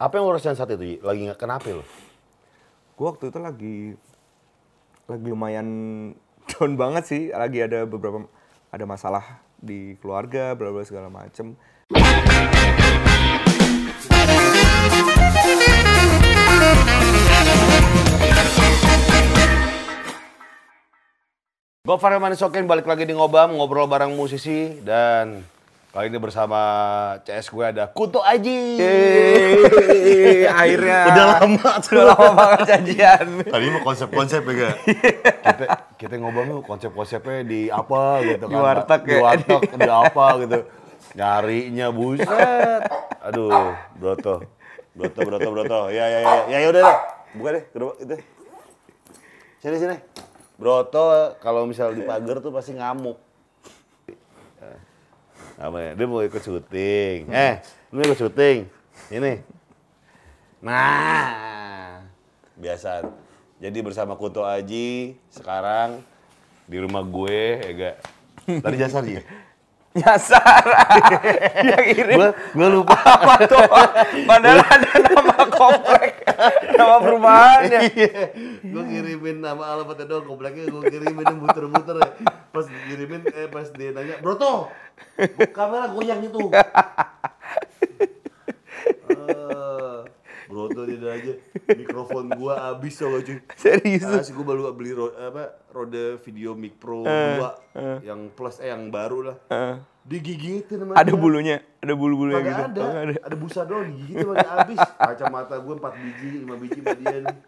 Apa yang lo rasain saat itu? Lagi nggak kenapa lo? Gue waktu itu lagi lagi lumayan down banget sih. Lagi ada beberapa ada masalah di keluarga, bla bla segala macem. Gofar Manisokin balik lagi di Ngobam, ngobrol bareng musisi dan kali ini bersama CS gue ada Kuto Aji. Yeay, akhirnya. Udah lama tuh. Udah lama banget janjian. Tadi mah konsep-konsep ya gak? kita, kita tuh konsep-konsepnya di apa gitu kan. Di warteg Di ya? warteg, di apa gitu. Nyarinya buset. Aduh, broto. Broto, broto, broto. Ya, ya, ya. Ya, ya udah deh. Buka deh, kedua itu. Sini, sini. Broto kalau misal di pagar tuh pasti ngamuk. Apa ya? Dia mau ikut syuting. Eh, lu ikut syuting. Ini. Nah, biasa. Jadi bersama Kuto Aji sekarang di rumah gue, ya gak? Tadi jasar sih. Nyasar. Dia kirim gue gue lupa. apa tuh? Padahal ada nama komplek, nama perumahannya. gue kirimin nama alamatnya doang, kompleknya gue kirimin yang muter-muter ya. Pas kirimin, eh pas dia nanya, Broto, kamera goyang itu. Eh, Broto tidak aja, mikrofon gua habis loh cuy. Serius. Asli gue baru beli ro apa, roda video mic pro 2 yang plus eh yang baru lah. Eh, Digigitin sama ada dia. bulunya, ada bulu-bulunya gitu. ada. Oh, ada. ada. busa doang digigit sama dia habis. Kacamata gue 4 biji, 5 biji sama dia nih.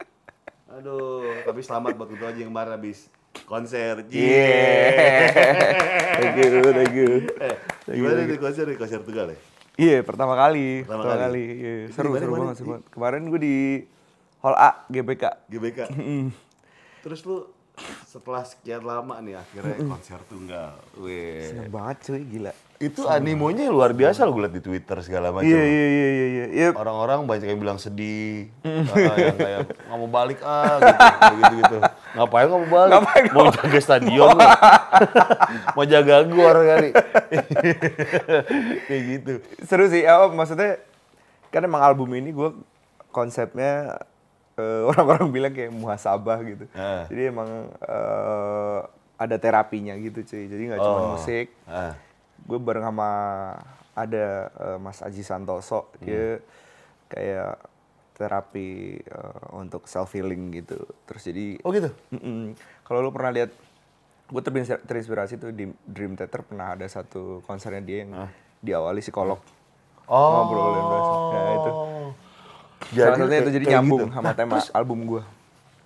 Aduh, tapi selamat buat itu aja yang kemarin habis konser. Yeah. Thank you, thank you. Eh, gimana nih konser nih konser Tegal ya? Iya, pertama kali. Pertama Pertama, kali. kali. Iya, Itu seru, seru mana? banget, seru banget. Kemarin gue di Hall A GBK. GBK. Terus lu setelah sekian lama nih akhirnya konser tunggal. Wih. Seneng banget cuy, gila. Itu animonya luar biasa lo gue liat di Twitter segala macam. Iya, iya, iya, iya, iya. Orang-orang banyak yang bilang sedih, ah, yang kayak nggak mau balik ah gitu, gitu gitu. Ngapain mau balik? Ngapain mau jaga stadion, lu. mau jaga gor kali. kayak gitu. seru sih. Apa maksudnya kan emang album ini gue konsepnya eh, orang-orang bilang kayak muhasabah gitu. Ah. Jadi emang eh, ada terapinya gitu cuy. Jadi nggak cuma Oh. musik. Ah. gue bareng sama ada eh, Mas Aji Santoso dia kayak terapi eh, untuk self healing gitu terus jadi Oh gitu. Mm-mm. kalau lu pernah lihat gue terinspirasi, tuh di Dream Theater pernah ada satu konsernya dia yang diawali psikolog Oh. ngobrolin bahasa ya itu Jadi salah satunya itu jadi nyambung gitu. sama Nah, tema terus album gue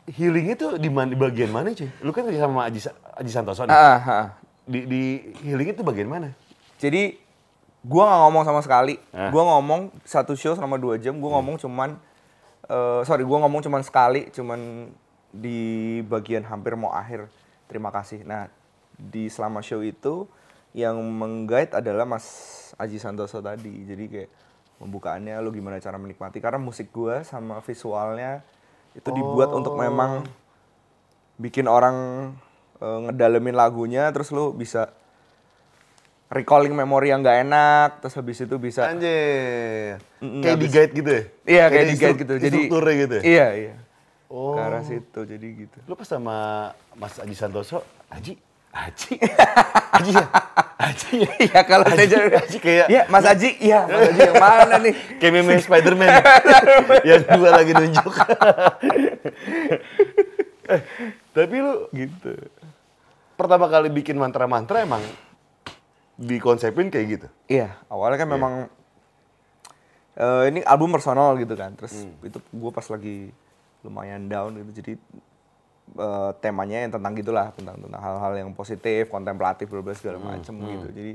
healingnya tuh di mana di bagian mana cuy? Lu kan kerja sama Aji, Aji Santoso nih. ah, ah, ah. Di, di healingnya tuh bagian mana? Jadi gua nggak ngomong sama sekali. Ah. Gua ngomong satu show selama dua jam. Gua ngomong cuman eh, sorry, gua ngomong cuman sekali, cuman di bagian hampir mau akhir. Terima kasih. Nah di selama show itu yang mengguide adalah Mas Aji Santoso tadi. Jadi kayak pembukaannya lu gimana cara menikmati karena musik gua sama visualnya itu dibuat untuk memang bikin orang eh, ngedalemin lagunya terus lu bisa recalling memori yang nggak enak terus habis itu bisa Anjir. Mm, kayak di guide gitu ya? iya kayak di instru- guide gitu jadi Instrukturnya gitu ya? iya iya Oh. ke arah situ jadi gitu Lu pas sama Mas Aji Santoso, Aji, Aji, Aji ya? Aji ya? iya kalau saya Aji, jadi Aji kayak, iya Mas Aji iya Mas Aji yang mana nih kayak meme Spiderman yang dua lagi nunjuk. eh, tapi lu gitu pertama kali bikin mantra-mantra emang dikonsepin kayak gitu? iya awalnya kan memang eh, ini album personal gitu kan terus Hmm. itu gue pas lagi lumayan down gitu jadi eh, temanya yang tentang gitulah tentang tentang hal-hal yang positif kontemplatif berbagai Hmm, segala macem gitu jadi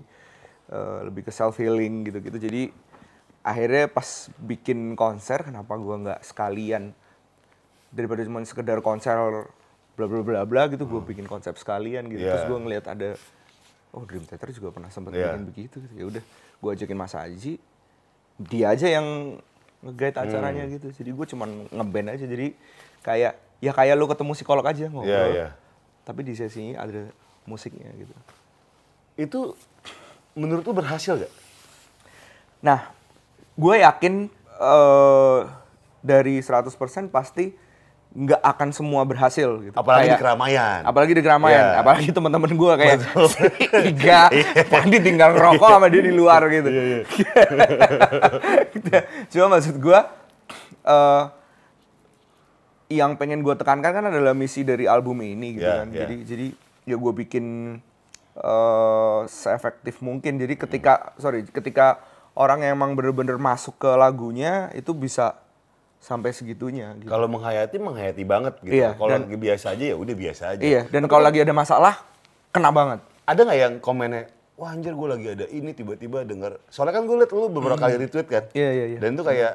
eh, lebih ke self healing gitu gitu jadi akhirnya pas bikin konser kenapa gua nggak sekalian daripada cuma sekedar konser bla bla bla bla gitu gue bikin konsep sekalian gitu terus Hmm. Iya. gue ngeliat ada oh Dream Theater juga pernah sempat Iya. bikin begitu gitu. ya udah gue ajakin Mas Aji dia aja yang nge-guide Hmm. acaranya gitu jadi gue cuman ngeband aja jadi kayak ya kayak lu ketemu psikolog aja ngobrol Iya, iya. tapi di sesinya ada musiknya gitu Itu menurut lu berhasil gak? nah gue yakin eh dari 100% pasti nggak akan semua berhasil gitu. Apalagi di Kayak- keramaian. Apalagi di keramaian, Iya. apalagi teman-teman gua kayak tiga, Pandi tinggal ngerokok sama dia di luar gitu. Iya, Cuma maksud gua eh yang pengen gua tekankan kan adalah misi dari album ini gitu Iya, kan. iya. Jadi jadi ya gua bikin eh seefektif mungkin. Jadi ketika sorry, ketika orang yang emang bener-bener masuk ke lagunya itu bisa sampai segitunya gitu. Kalau menghayati menghayati banget gitu. Iya, Kalau lagi biasa aja ya udah biasa aja. Iya, dan kalau lagi ada masalah kena banget. Ada nggak yang komennya, wah anjir gue lagi ada ini tiba-tiba denger. Soalnya kan gue liat lu beberapa kali retweet kan. Iya, iya, iya. Dan itu kayak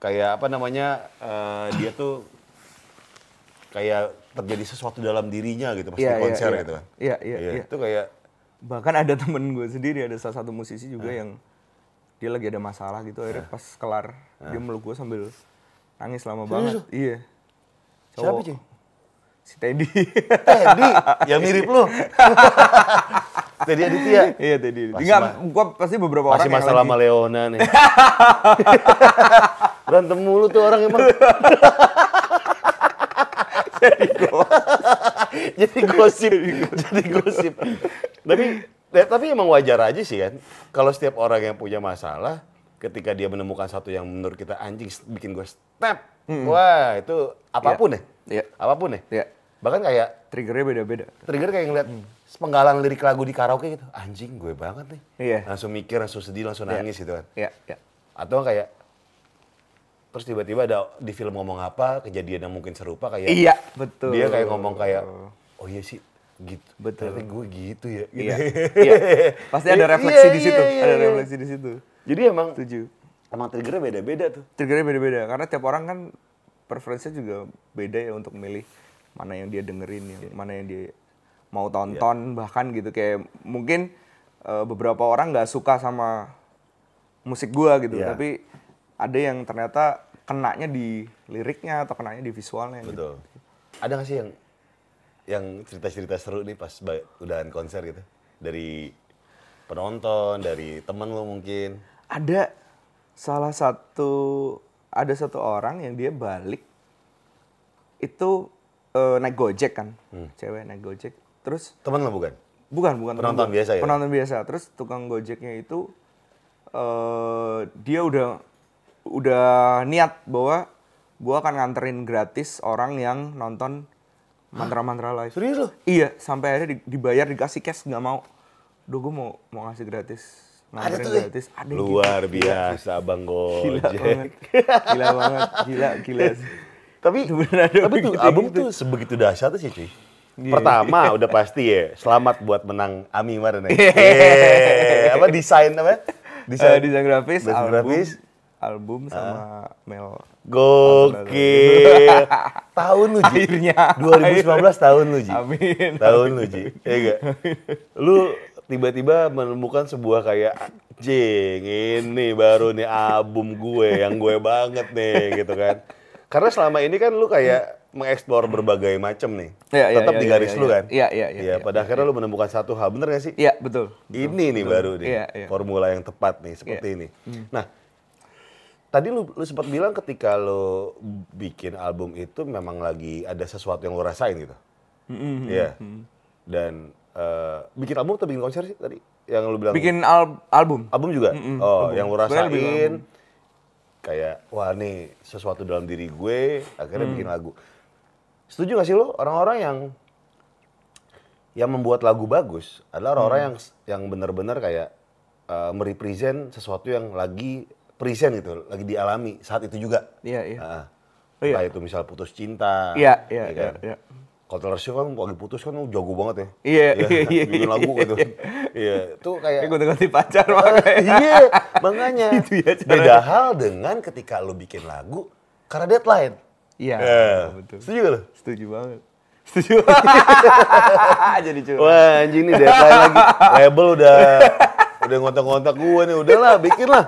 kayak apa namanya eh, dia tuh kayak terjadi sesuatu dalam dirinya gitu pas Iya, di iya, konser iya. gitu kan. Iya, iya, iya. Itu kayak bahkan ada temen gue sendiri ada salah satu musisi juga yang dia lagi ada masalah gitu akhirnya pas kelar dia meluk gue sambil nangis lama banget iya siapa Cowok. cuy? si Teddy Teddy, ya mirip lu. Teddy Aditya. iya Teddy enggak gue pasti beberapa Masih orang yang masalah sama Leona nih. Berantem mulu tuh orang emang. jadi gosip, jadi gosip. Tapi ya, tapi emang wajar aja sih kan. Kalau setiap orang yang punya masalah, ketika dia menemukan satu yang menurut kita anjing bikin gue snap, wah itu apa pun ya, Iya. apa pun ya. Iya. Bahkan kayak triggernya beda-beda trigger kayak ngeliat penggalan lirik lagu di karaoke gitu, anjing gue banget nih. Iya. Langsung mikir, langsung sedih, langsung nangis gitu kan. iya iya Atau kayak terus tiba-tiba ada di film ngomong apa kejadian yang mungkin serupa kayak iya betul dia kayak ngomong kayak oh iya sih gitu. Betul. ternyata gue gitu ya gitu. iya. Iya. Pasti ada refleksi Iya, di situ. Iya, ada iya. refleksi di situ. Jadi emang setuju. emang triggernya beda-beda tuh. Triggernya beda-beda. Karena tiap orang kan preferensinya juga beda ya untuk milih mana yang dia dengerin yang mana yang dia mau tonton bahkan gitu. Kayak mungkin eh, beberapa orang nggak suka sama musik gua gitu. Iya. tapi ada yang ternyata kenanya di liriknya atau kenanya di visualnya gitu. betul. Ada nggak sih yang yang cerita-cerita seru nih pas udahan konser gitu. Dari penonton dari temen lo mungkin. Ada salah satu ada satu orang yang dia balik itu eh, naik gojek kan. Cewek naik gojek. Terus temen lo bukan? Bukan bukan Penonton temen biasa ya? penonton biasa. Terus tukang gojeknya itu eh dia udah udah niat bahwa gua akan nganterin gratis orang yang nonton mantra-mantra live serius lo iya sampai akhirnya di- dibayar dikasih cash nggak mau Duh, gue mau mau ngasih gratis ada tuh ya gratis ada yang gitu. luar biasa abang gila gojek banget gila banget gila gila sih. Tapi tapi tuh begitu album gitu. tuh sebegitu dahsyat sih cuy. Iya. Pertama udah pasti ya, selamat buat menang Ami kemarin ya. Yeay. apa desain apa? Eh, desain grafis Desain album grafis. Album sama Mel Gokil. tahun lu Ji. Akhirnya. 2019 tahun lu Ji. Amin. Tahun lu Ji. Iya enggak? Lu tiba-tiba menemukan sebuah kayak jeng ini baru nih album gue yang gue banget nih gitu kan. Karena selama ini kan lu kayak mengeksplor berbagai macam nih. Iya, Tetap iya, di iya, garis iya, lu iya. kan. Iya, iya, iya, iya, pada akhirnya lu menemukan satu hal, bener gak sih? Iya betul. Ini nih baru nih, Iya, iya. formula yang tepat nih, seperti Iya. ini. Nah, tadi lu, lu sempat bilang ketika lu bikin album itu memang lagi ada sesuatu yang lu rasain gitu. Iya. Dan eh, bikin album atau bikin konser sih tadi? Yang lu bilang Bikin al- album. album juga? oh, album. yang lu rasain kayak wah nih sesuatu dalam diri gue akhirnya Mm. bikin lagu. Setuju gak sih lo orang-orang yang yang membuat lagu bagus adalah orang-orang Mm. yang yang benar-benar kayak eh, merepresent sesuatu yang lagi present gitu, lagi dialami saat itu juga. Iya, iya. Ah. Oh, iya. Itu misal putus cinta. Iya, iya, ya kan? iya, iya. Kan lagi putus kan jago banget ya. Iya, Ya, iya, iya, Bikin iya, lagu iya, gitu. Iya, itu kayak Kayak gonta-ganti pacar makanya. iya, makanya. Itu ya caranya. Beda hal dengan ketika lo bikin lagu karena deadline. Iya, betul. Setuju gak lo? Setuju banget. Setuju. Jadi curhat. Wah, anjing nih deadline lagi. Label udah udah ngontak-ngontak gue nih, udahlah bikin lah.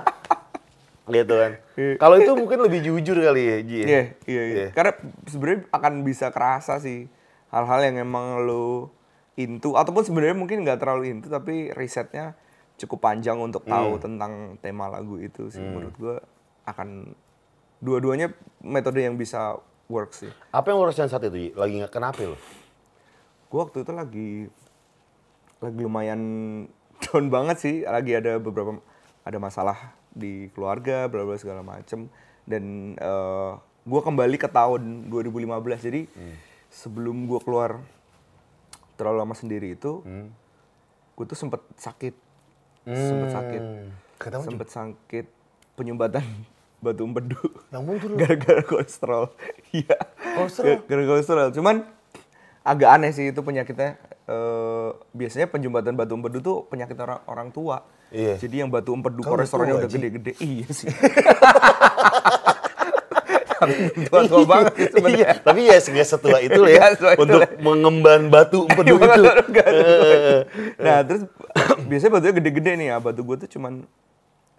Gitu kan. Iya. Kalau itu mungkin lebih jujur kali ya, Ji. ya? Iya, iya, iya. Karena sebenarnya akan bisa kerasa sih hal-hal yang emang lo into ataupun sebenarnya mungkin nggak terlalu into tapi risetnya cukup panjang untuk tahu Hmm. tentang tema lagu itu sih menurut gua akan dua-duanya metode yang bisa work sih. Apa yang lo rasain saat itu? Ji? Lagi nggak kenapa lo? Gue waktu itu lagi lagi lumayan down banget sih, lagi ada beberapa ada masalah di keluarga, bla bla segala macem dan eh gue kembali ke tahun 2015 jadi sebelum gue keluar terlalu lama sendiri itu, gue tuh sempet sakit, sempet sakit, Kenapa, sempet sakit penyumbatan batu empedu gara-gara kolesterol. Iya. Kolesterol? Gara-gara kolesterol. Cuman agak aneh sih itu penyakitnya. Eh, biasanya penjumbatan batu empedu tuh penyakit orang orang tua. Iya. Jadi yang batu empedu udah kolesterolnya tua, udah gede-gede. Iya sih. Tapi tua-tua banget sih sebenarnya. Iya, tapi ya nggak setua itu lah ya Nggak itu untuk mengemban batu empedu Iya, itu. nggak sesuai. nah terus biasanya batunya gede-gede nih ya. Batu gue tuh cuman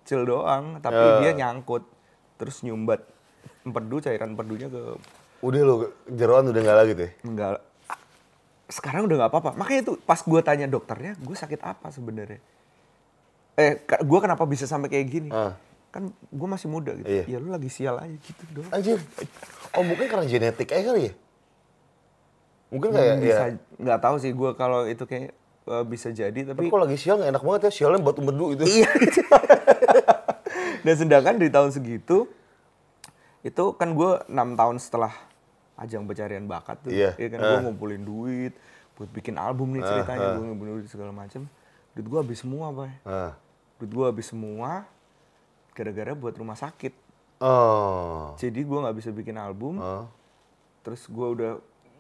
kecil doang. Tapi Ya. dia nyangkut. Terus nyumbat empedu, cairan empedunya ke Udah lo jeroan udah nggak lagi tuh. ya? Enggak. Sekarang udah nggak apa-apa. Makanya tuh pas gue tanya dokternya, gue sakit apa sebenarnya? Eh, gue kenapa bisa sampai kayak gini? Ah. Kan gue masih muda gitu. Iya. Ya lu lagi sial aja gitu doang. Anjir. Oh mungkin karena genetik aja kali ya? Mungkin kayak bisa ya. nggak tahu sih gue kalau itu kayak eh, bisa jadi Tapi tapi kalau lagi sial enak banget ya sialnya batu empedu itu. iya dan sedangkan di tahun segitu itu kan gue enam tahun setelah ajang pencarian bakat tuh Iya. ya kan Ah. gue ngumpulin duit buat bikin album nih ceritanya gue ngumpulin duit segala macem duit gue habis semua pak Ah. duit gue habis semua gara-gara buat rumah sakit Oh. jadi gue nggak bisa bikin album Oh. terus gue udah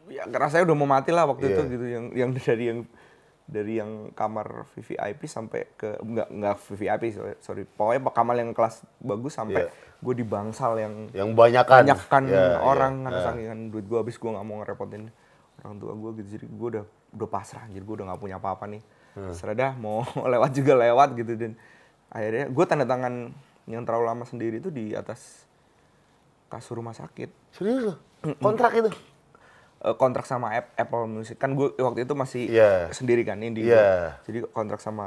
ya rasanya udah mau mati lah waktu itu Iya. gitu yang yang dari yang dari yang kamar VVIP sampai ke nggak nggak VVIP sorry, sorry pokoknya kamar yang kelas bagus sampai Iya. gue di bangsal yang Yang banyakan. banyakkan Ya, orang ya. karena Ah. sakingan duit gue habis gue nggak mau ngerepotin orang tua gue gitu jadi gue udah udah pasrah jadi gue udah nggak punya apa-apa nih Hmm. serah dah mau lewat juga lewat gitu dan akhirnya gue tanda tangan yang terlalu lama sendiri itu di atas kasur rumah sakit Serius lo? Kontrak itu? Eh, kontrak sama App- Apple Music kan gue waktu itu masih Iya. sendiri kan ini Iya. jadi kontrak sama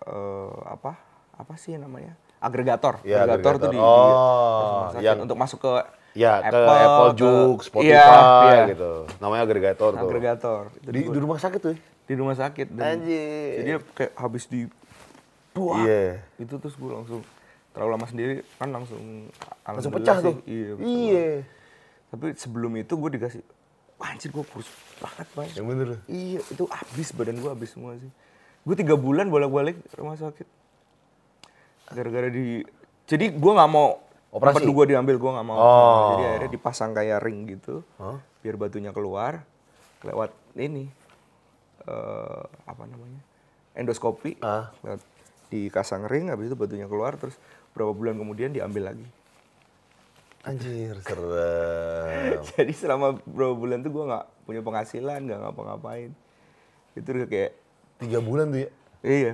eh, apa apa sih namanya agregator Iya, agregator, tuh agregator. di, di Oh, rumah sakit yang- untuk masuk ke Ya, ke Apple, Apple ke- Juke, Iya, Spotify iya. gitu. Namanya agregator tuh. agregator Di, di rumah sakit tuh. ya? Di rumah sakit dan Anjir. jadi kayak habis di buah Iya. itu terus gue langsung terlalu lama sendiri kan langsung Langsung pecah sih, tuh. iya. Iya. tapi sebelum itu gue dikasih anjir gue kurus banget banget Yang bener. iya itu habis badan gue habis semua sih gue tiga bulan bolak-balik rumah sakit gara-gara di jadi gue nggak mau Operasi? gue diambil gue nggak mau Oh. jadi akhirnya dipasang kayak ring gitu Hah? biar batunya keluar lewat ini eh apa namanya endoskopi Ah. lewat dikasang ring habis itu batunya keluar terus berapa bulan kemudian diambil lagi Anjir, serem. jadi selama berapa bulan tuh gue nggak punya penghasilan nggak ngapa-ngapain itu udah kayak Tiga bulan tuh ya? iya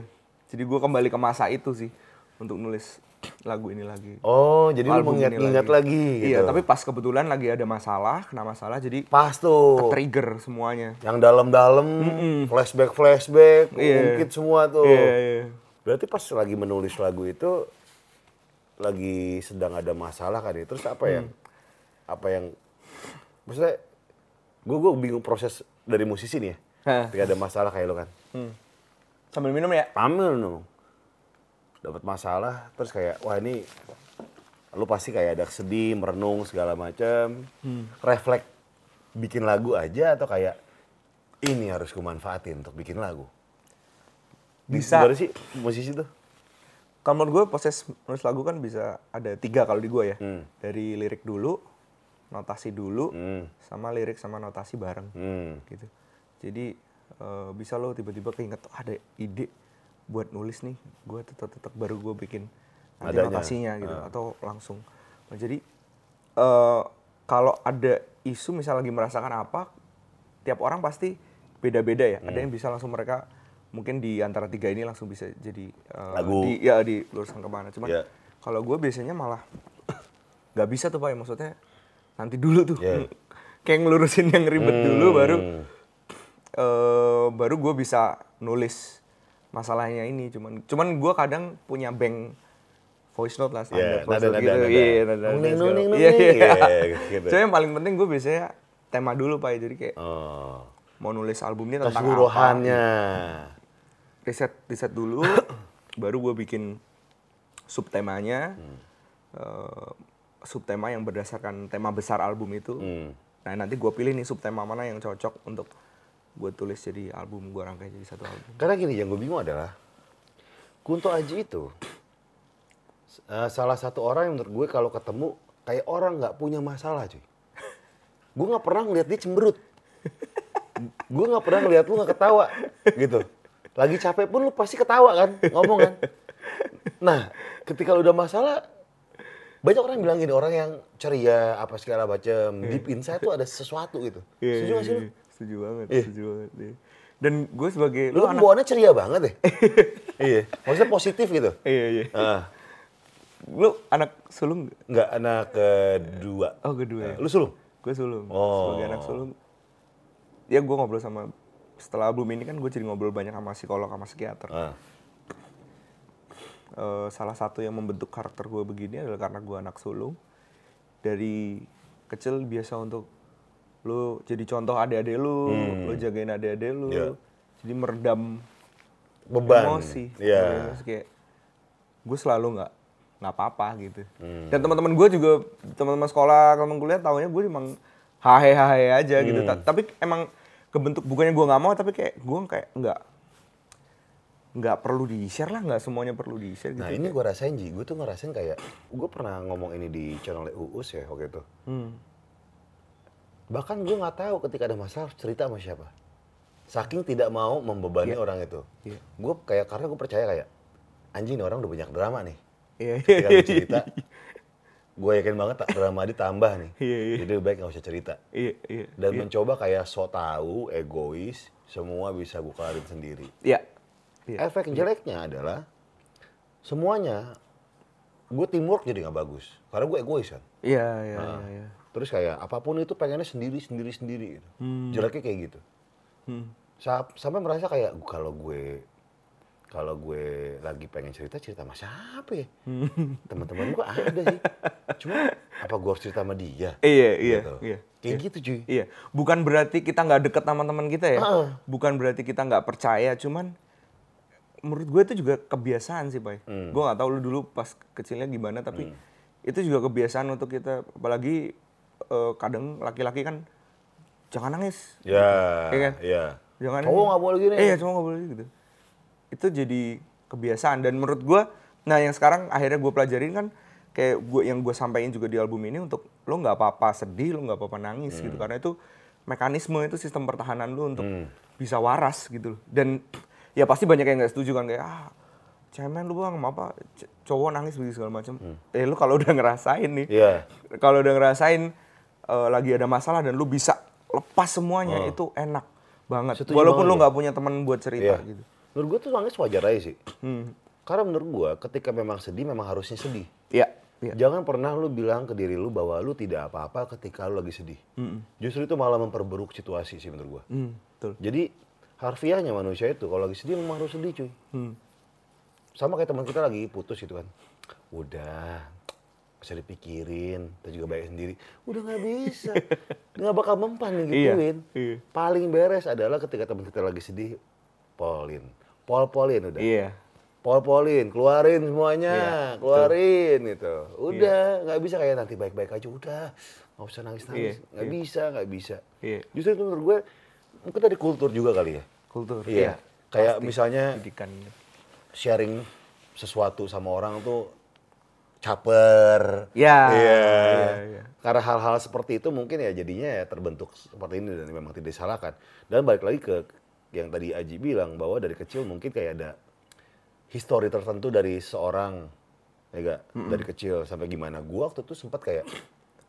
jadi gue kembali ke masa itu sih untuk nulis lagu ini lagi Oh, jadi lu mengingat-ingat lagi. gitu. iya tapi pas kebetulan lagi ada masalah kena masalah jadi Pas tuh. trigger semuanya Yang dalam-dalam, flashback-flashback, Iya. ungkit semua tuh. iya iya Berarti pas lagi menulis lagu itu lagi sedang ada masalah kan ya. Terus apa yang apa yang maksudnya gue gue bingung proses dari musisi nih ya. Ketika ada masalah kayak lo kan. Hmm. sambil minum ya Pamil dong. Dapat masalah terus kayak wah ini lu pasti kayak ada sedih, merenung segala macam. Refleks bikin lagu aja atau kayak ini harus gue manfaatin untuk bikin lagu. Bisa. Gimana sih musisi tuh? kalau menurut gue proses nulis lagu kan bisa ada tiga kalau di gue ya Hmm. dari lirik dulu notasi dulu Hmm. sama lirik sama notasi bareng Hmm. gitu jadi eh, bisa lo tiba-tiba keinget "Oh, ada ide buat nulis nih gue tetap tetap baru gue bikin nanti notasinya gitu atau langsung Nah, jadi eh, kalau ada isu misal lagi merasakan apa tiap orang pasti beda-beda ya ada yang bisa langsung mereka mungkin di antara tiga ini langsung bisa jadi eh, Lagu. di ya diluruskan ke mana cuman Iya. kalau gue biasanya malah nggak bisa tuh pak ya maksudnya nanti dulu tuh Iya. kayak ngelurusin yang ribet dulu baru Hmm. eh baru gue bisa nulis masalahnya ini cuman cuman gue kadang punya bank voice note lah Iya, standar voice nada, note nada, gitu. nada. Iya, nada, nada segala- nuning, Iya, nuning. iya. Iya, gitu. Cuma yang paling penting gue biasanya tema dulu pak jadi kayak Oh. mau nulis album ini tentang apa Keseluruhannya. riset riset dulu baru gue bikin subtemanya Hmm. eh, subtema yang berdasarkan tema besar album itu Hmm. nah nanti gue pilih nih subtema mana yang cocok untuk gue tulis jadi album gue rangkai jadi satu album Karena gini, yang gue bingung adalah Kunto Aji itu eh, salah satu orang yang menurut gue kalau ketemu kayak orang nggak punya masalah cuy. Gue nggak pernah ngeliat dia cemberut. gue nggak pernah ngeliat lu nggak ketawa gitu. Lagi capek pun lu pasti ketawa kan, ngomong kan. Nah, ketika lu udah masalah, banyak orang bilang gini, orang yang ceria apa segala macam, deep inside tuh ada sesuatu gitu. Setuju gak sih lu? Setuju banget Iya. setuju banget iya. dan gue sebagai Lu, lu anak bawaannya ceria banget deh. iya. Maksudnya positif gitu. iya iya Ah, lu anak sulung nggak? nggak anak kedua. oh kedua ya Lu sulung? gue sulung Oh. sebagai anak sulung ya gue ngobrol sama setelah album ini kan gue jadi ngobrol banyak sama psikolog sama psikiater Ah. Eh, salah satu yang membentuk karakter gue begini adalah karena gue anak sulung dari kecil biasa untuk lu jadi contoh adik-adik lu lu jagain adik-adik lu Iya. jadi meredam Beban. emosi Iya. Meredam emosi, kayak gue selalu nggak nggak apa-apa gitu Hmm. dan teman-teman gue juga teman-teman sekolah teman kuliah tahunya gue emang hahe hahe aja gitu Hmm. Ta- tapi emang kebentuk bukannya gue nggak mau tapi kayak gue kayak nggak nggak perlu di share lah nggak semuanya perlu di share gitu Nah ini gue rasain Ji, gue tuh ngerasain kayak, gue pernah ngomong ini di channel Uus ya waktu itu. Hmm. Bahkan gue nggak tahu ketika ada masalah cerita sama siapa. Saking tidak mau membebani orang itu. Iya. Gue kayak, karena gue percaya kayak, anjing nih orang udah banyak drama nih. Iya, Ketika gue cerita, gue yakin banget tak drama ditambah nih. Iya, iya. Jadi lebih baik gak usah cerita. iya iya Dan iya. mencoba kayak so tahu, egois, semua bisa gue kelarin sendiri. iya iya Efek jeleknya adalah semuanya gue teamwork jadi nggak bagus karena gue egois kan. iya iya Nah, iya iya. Terus kayak apa pun itu pengennya sendiri sendiri sendiri gitu. Jeleknya kayak gitu. Hmm. Sa- Sampai merasa kayak kalau gue kalau gue lagi pengen cerita cerita sama siapa ya? Teman-teman gue ada sih. Cuma apa gue harus cerita sama dia? Iya, iya, Gitu. iya. Kayak gitu cuy. Iya, bukan berarti kita nggak deket sama teman kita ya. Heeh. Bukan berarti kita nggak percaya, cuman menurut gue itu juga kebiasaan sih, Pak. Hmm. Gue nggak tahu lu dulu pas kecilnya gimana, tapi itu juga kebiasaan untuk kita. Apalagi eh, kadang laki-laki kan jangan nangis, Ya, Iya kan? iya. jangan. Cowok nggak boleh gini. Iya, cowok nggak boleh gitu. Itu jadi kebiasaan dan menurut gue, nah yang sekarang akhirnya gue pelajarin kan kayak gue yang gue sampaikan juga di album ini untuk lo nggak apa-apa sedih, lo nggak apa-apa nangis gitu karena itu mekanisme itu sistem pertahanan lo untuk bisa waras gitu loh. Dan ya pasti banyak yang nggak setuju kan kayak ah cemen lu bang apa cowok nangis begitu segala macam. Eh lu kalau udah ngerasain nih, Iya. kalau udah ngerasain eh, lagi ada masalah dan lu bisa lepas semuanya itu enak banget. Setuju Walaupun banget lu nggak punya teman buat cerita Iya. gitu. Menurut gue tuh nangis wajar aja sih. Hmm. Karena menurut gue ketika memang sedih memang harusnya sedih. Iya, iya. Jangan pernah lu bilang ke diri lu bahwa lu tidak apa-apa ketika lu lagi sedih. Justru itu malah memperburuk situasi sih menurut gua. Hmm, betul. Jadi harfiahnya manusia itu kalau lagi sedih memang harus sedih cuy. Hmm. Sama kayak teman kita lagi putus gitu kan. Udah, bisa dipikirin, kita juga baik sendiri. Udah nggak bisa, nggak bakal mempan nih Iya, gituin. iya. Paling beres adalah ketika teman kita lagi sedih, polin, pol-polin udah. Iya. Pol-polin, keluarin semuanya, Iya, keluarin gitu. Udah, nggak bisa kayak nanti baik-baik aja, udah. Nggak usah nangis-nangis, Iya, nggak iya. bisa, nggak bisa. Iya. Justru itu menurut gue, mungkin dari kultur juga kali ya. Kultur. Iya. Kayak pasti. misalnya pendidikan. sharing sesuatu sama orang tuh caper. Ya, Iya. iya, iya. Karena hal-hal seperti itu mungkin ya jadinya ya terbentuk seperti ini dan memang tidak disalahkan. Dan balik lagi ke yang tadi Aji bilang bahwa dari kecil mungkin kayak ada histori tertentu dari seorang ya gak? dari kecil sampai gimana gua waktu itu sempat kayak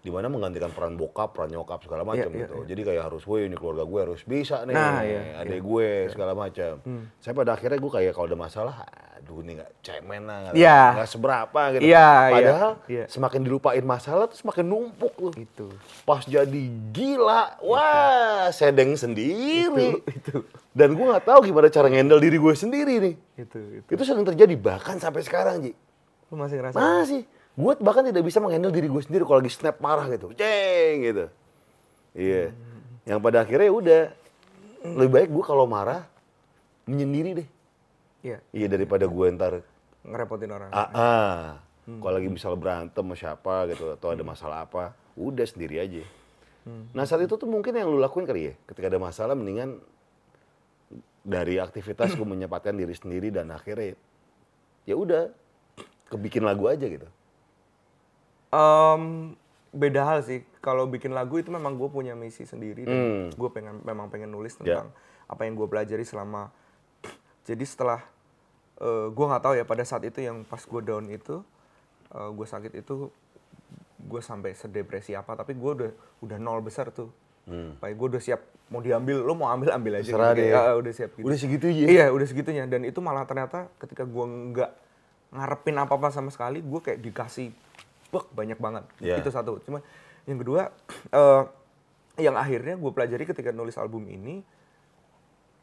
di mana menggantikan peran bokap, peran nyokap segala macam Iya, iya, gitu. Jadi kayak harus, woi ini keluarga gue harus bisa nih, Nah, iya, adek gue segala macam. Saya pada akhirnya gue kayak kalau ada masalah, aduh ini nggak cemen lah, nggak nggak seberapa gitu. Iya, iya, Padahal iya. semakin dilupain masalah tuh semakin numpuk tuh. Itu. Pas jadi gila, wah sedeng sendiri. Itu, itu. Dan gue nggak tahu gimana cara ngendel diri gue sendiri nih. Itu, itu. Itu sering terjadi bahkan sampai sekarang Ji. Lu masih ngerasa? Masih. Gue bahkan tidak bisa menghandle diri gue sendiri kalau lagi snap marah gitu. Ceng gitu. Iya. Yang pada akhirnya ya udah. Lebih baik gue kalau marah menyendiri deh. Iya, Iya daripada gue ntar ngerepotin orang. ah, ah. Kalau lagi misal berantem sama siapa gitu atau ada masalah apa, udah sendiri aja. Nah saat itu tuh mungkin yang lu lakuin kali ya, ketika ada masalah mendingan dari aktivitas gue menyempatkan diri sendiri dan akhirnya ya udah kebikin lagu aja gitu. Em, beda hal sih. Kalau bikin lagu itu memang gue punya misi sendiri dan Hmm. gue pengen memang pengen nulis Ya. tentang apa yang gue pelajari selama. Jadi setelah eh, gue nggak tahu ya pada saat itu yang pas gue down itu, gue sakit itu gue sampai sedepresi apa. Tapi gue udah udah nol besar tuh. Hmm. Gue udah siap mau diambil, lo mau ambil ambil aja. Terserah gitu. deh. Kayak, "Ah, udah siap. Gitu. Udah segitu aja. Iya, udah segitunya. Dan itu malah ternyata ketika gua nggak ngarepin apa-apa sama sekali, gue kayak dikasih bek banyak banget. Iya. Itu satu. Cuma yang kedua, eh, yang akhirnya gue pelajari ketika nulis album ini,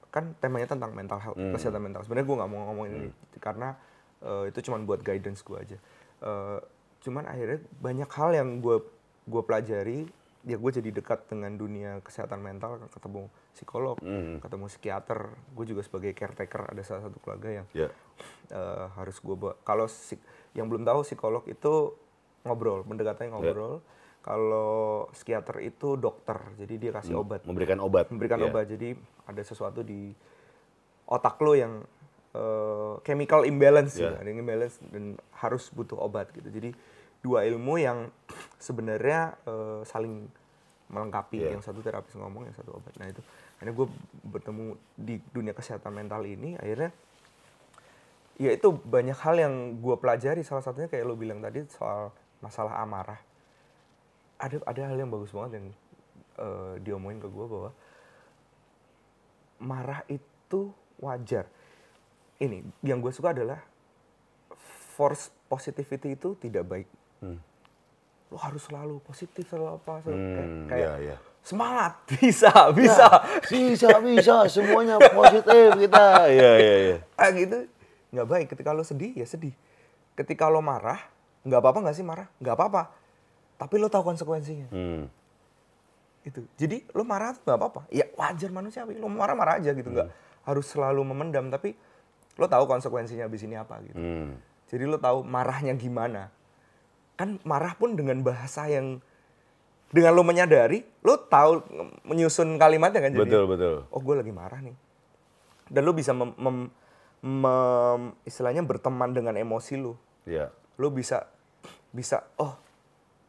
kan temanya tentang mental health, Hmm. kesehatan mental. Sebenarnya gue nggak mau ngomongin ini karena eh, itu cuma buat guidance gue aja. Eh, cuman akhirnya banyak hal yang gue gue pelajari, ya gue jadi dekat dengan dunia kesehatan mental, ketemu psikolog, Hmm. ketemu psikiater. Gue juga sebagai caretaker ada salah satu keluarga yang Ya. eh, harus gue. Kalau yang belum tahu psikolog itu ngobrol, mendekatnya ngobrol. Kalau psikiater itu dokter, jadi dia kasih obat, Memberikan obat. memberikan Ya. obat. Jadi ada sesuatu di otak lo yang eh, chemical imbalance, Ya. gitu. ada yang imbalance dan harus butuh obat gitu. Jadi dua ilmu yang sebenarnya eh, saling melengkapi. Ya. Yang satu terapis ngomong, yang satu obat. Nah itu, akhirnya gue bertemu di dunia kesehatan mental ini, akhirnya ya itu banyak hal yang gue pelajari salah satunya kayak lo bilang tadi soal masalah amarah ada ada hal yang bagus banget yang eh, diomongin ke gue bahwa marah itu wajar ini yang gue suka adalah force positivity itu tidak baik Hmm. lo harus selalu positif selalu apa selalu Hmm, kayak, kayak ya, ya. semangat bisa bisa Bisa, bisa. Semuanya positif kita. Iya, iya, iya. ah gitu nggak baik ketika lo sedih ya sedih ketika lo marah nggak apa-apa nggak sih marah? Nggak apa-apa. Tapi lo tahu konsekuensinya. Hmm. itu. Jadi lo marah tuh nggak apa-apa. Ya wajar manusiawi. Lo marah marah aja gitu. Nggak harus selalu memendam tapi lo tahu konsekuensinya abis ini apa gitu. Hmm. jadi lo tahu marahnya gimana. Kan marah pun dengan bahasa yang dengan lo menyadari lo tahu menyusun kalimatnya kan jadi Betul, betul. oh gue lagi marah nih. Dan lo bisa mem, mem- mem- istilahnya berteman dengan emosi lo. Ya. lo bisa bisa oh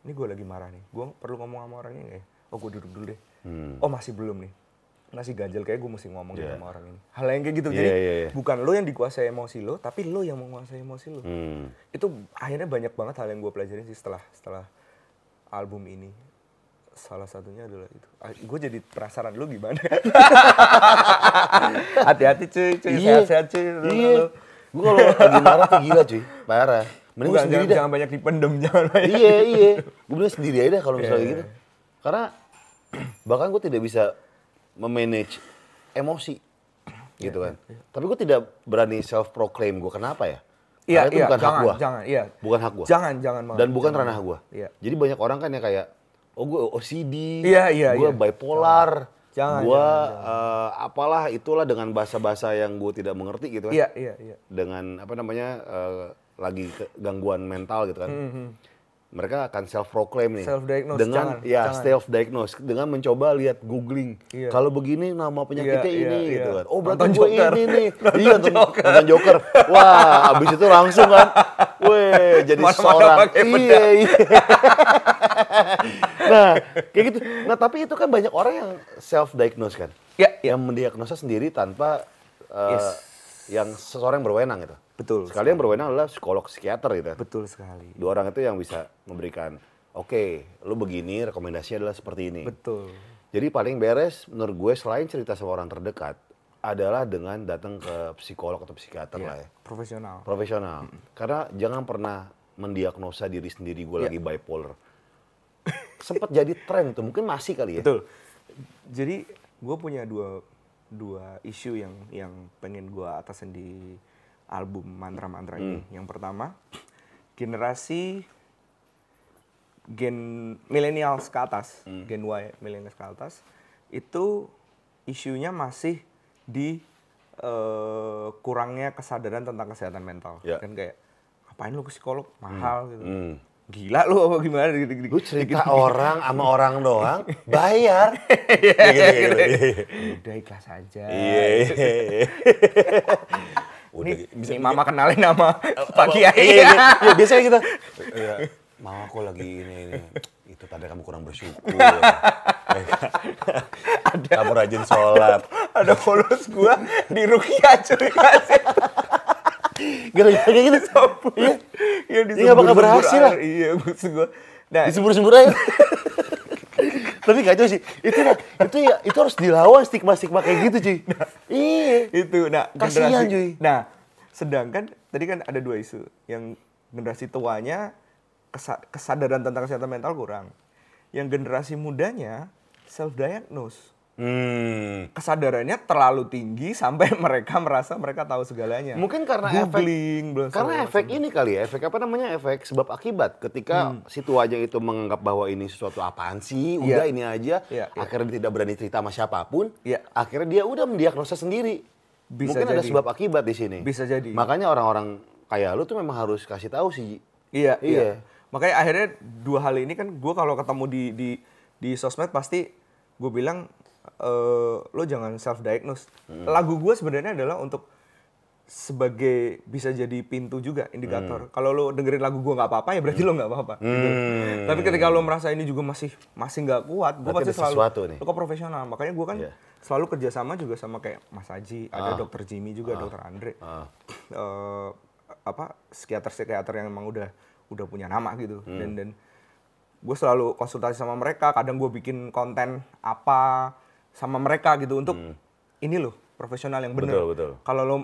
ini gue lagi marah nih gue perlu ngomong sama orangnya nggak ya oh gue duduk dulu deh Hmm. oh masih belum nih masih ganjel kayak gue mesti ngomong Iya. sama orang ini hal yang kayak gitu Iya, jadi iya, iya. bukan lo yang dikuasai emosi lo tapi lo yang menguasai emosi lo Hmm. itu akhirnya banyak banget hal yang gue pelajarin sih setelah setelah album ini salah satunya adalah itu gue jadi penasaran lu gimana hati-hati cuy cuy Iya. sehat-sehat cuy Iya. lu- Gue kalau lagi marah tuh gila cuy. Parah. Mending Bukan, gua sendiri jangan, dah. jangan banyak dipendem jangan banyak iya, iya. Gue bilang sendiri aja kalau misalnya Iya, gitu. Karena bahkan gue tidak bisa memanage emosi. Gitu kan. Tapi gue tidak berani self proclaim gue kenapa ya? Iya, itu iya, bukan hak jangan, gue. jangan, iya. Bukan hak gue. Jangan, jangan banget. Dan bukan Jangan. ranah gue. Iya. Jadi banyak orang kan yang kayak, oh gue OCD, Iya, iya, gue iya. bipolar, Jangan, gue jangan, eh, apalah itulah dengan bahasa-bahasa yang gue tidak mengerti gitu kan. Iya, iya, iya. Dengan apa namanya eh, lagi gangguan mental gitu kan. Mereka akan self proclaim nih. Hmm, Self-diagnose, dengan jangan, ya jangan. self diagnose dengan mencoba lihat googling. Iya. Kalau begini nama penyakitnya Iya, ini iya, gitu iya. kan. Oh berarti gue Joker. ini nih. iya nonton, nonton Joker. Wah, abis itu langsung kan. Weh, jadi Mana-mana seorang. pakai Iya, iya. nah, kayak gitu. Nah, tapi itu kan banyak orang yang self diagnose kan. Iya, iya. Yang mendiagnosa sendiri tanpa eh, Yes. yang seseorang yang berwenang gitu. Betul. Sekali yang berwenang adalah psikolog psikiater gitu. Betul sekali. Dua orang itu yang bisa memberikan, oke, lu begini, rekomendasinya adalah seperti ini. Betul. Jadi paling beres menurut gue selain cerita sama orang terdekat adalah dengan datang ke psikolog atau psikiater lah ya. Profesional. Profesional. Karena jangan pernah mendiagnosa diri sendiri gue Iya. lagi bipolar. Sempat jadi tren tuh, mungkin masih kali ya. Betul. Jadi gue punya dua dua isu yang yang pengen gue atasin di album mantra-mantra ini. Yang pertama, generasi gen milenial ke atas, Hmm. gen Y milenial ke atas, itu isunya masih di eh, kurangnya kesadaran tentang kesehatan mental. Ya. Kan kayak ngapain lu ke psikolog mahal gitu. Hmm. Gila lu apa gimana gitu, gitu, Lu cerita orang sama orang doang, bayar. Gitu, gitu, gitu. Udah ikhlas aja. Iya. iya. Udah Nih, bisa nih mama kenalin nama Pak Iya, Kiai. iya, iya, biasanya gitu. Iya, mama aku lagi ini ini. Itu tadi kamu kurang bersyukur. kamu rajin sholat. Ada followers gua di Rukia cuy kasih. Gara-gara kayak gitu. Iya. Iya Ini nggak bakal berhasil lah. Iya maksud gua. Nah, Disembur-sembur aja. Tapi kacau sih. Itu itu ya itu harus dilawan stigma-stigma kayak gitu, cuy. Iya. itu nah Kasihan, generasi- cuy. Nah, sedangkan tadi kan ada dua isu yang generasi tuanya kesa- kesadaran tentang kesehatan mental kurang. Yang generasi mudanya self diagnose. Hmm. Kesadarannya terlalu tinggi sampai mereka merasa mereka tahu segalanya. Mungkin karena Googling, efek karena efek ini kali ya, efek apa namanya? Efek sebab akibat. Ketika si tuanya itu menganggap bahwa ini sesuatu apaan sih, Iya. udah ini aja, Iya, iya. akhirnya dia tidak berani cerita sama siapa pun, Iya. akhirnya dia udah mendiagnosa sendiri. Bisa Mungkin ada jadi. sebab akibat di sini. Bisa jadi. Makanya orang-orang kayak lu tuh memang harus kasih tahu sih. Iya, Iya. iya. Makanya akhirnya dua hal ini kan gue kalau ketemu di di di sosmed pasti gue bilang eh lo jangan self diagnose. Hmm. Lagu gue sebenarnya adalah untuk sebagai bisa jadi pintu juga Hmm. indikator. Kalau lo dengerin lagu gue nggak apa-apa ya berarti lo nggak apa-apa. gitu. Tapi ketika lo merasa ini juga masih masih nggak kuat, gue Hmm. Pasti selalu nih. lo ke profesional. Makanya gue kan Iya. selalu kerjasama juga sama kayak Mas Aji, ada Dokter Jimmy juga, Dokter Andre. Ah. Eh, apa psikiater-psikiater yang emang udah udah punya nama gitu Hmm. dan dan gue selalu konsultasi sama mereka kadang gue bikin konten apa sama mereka gitu untuk ini loh profesional yang bener Hmm. Betul, betul. kalau lo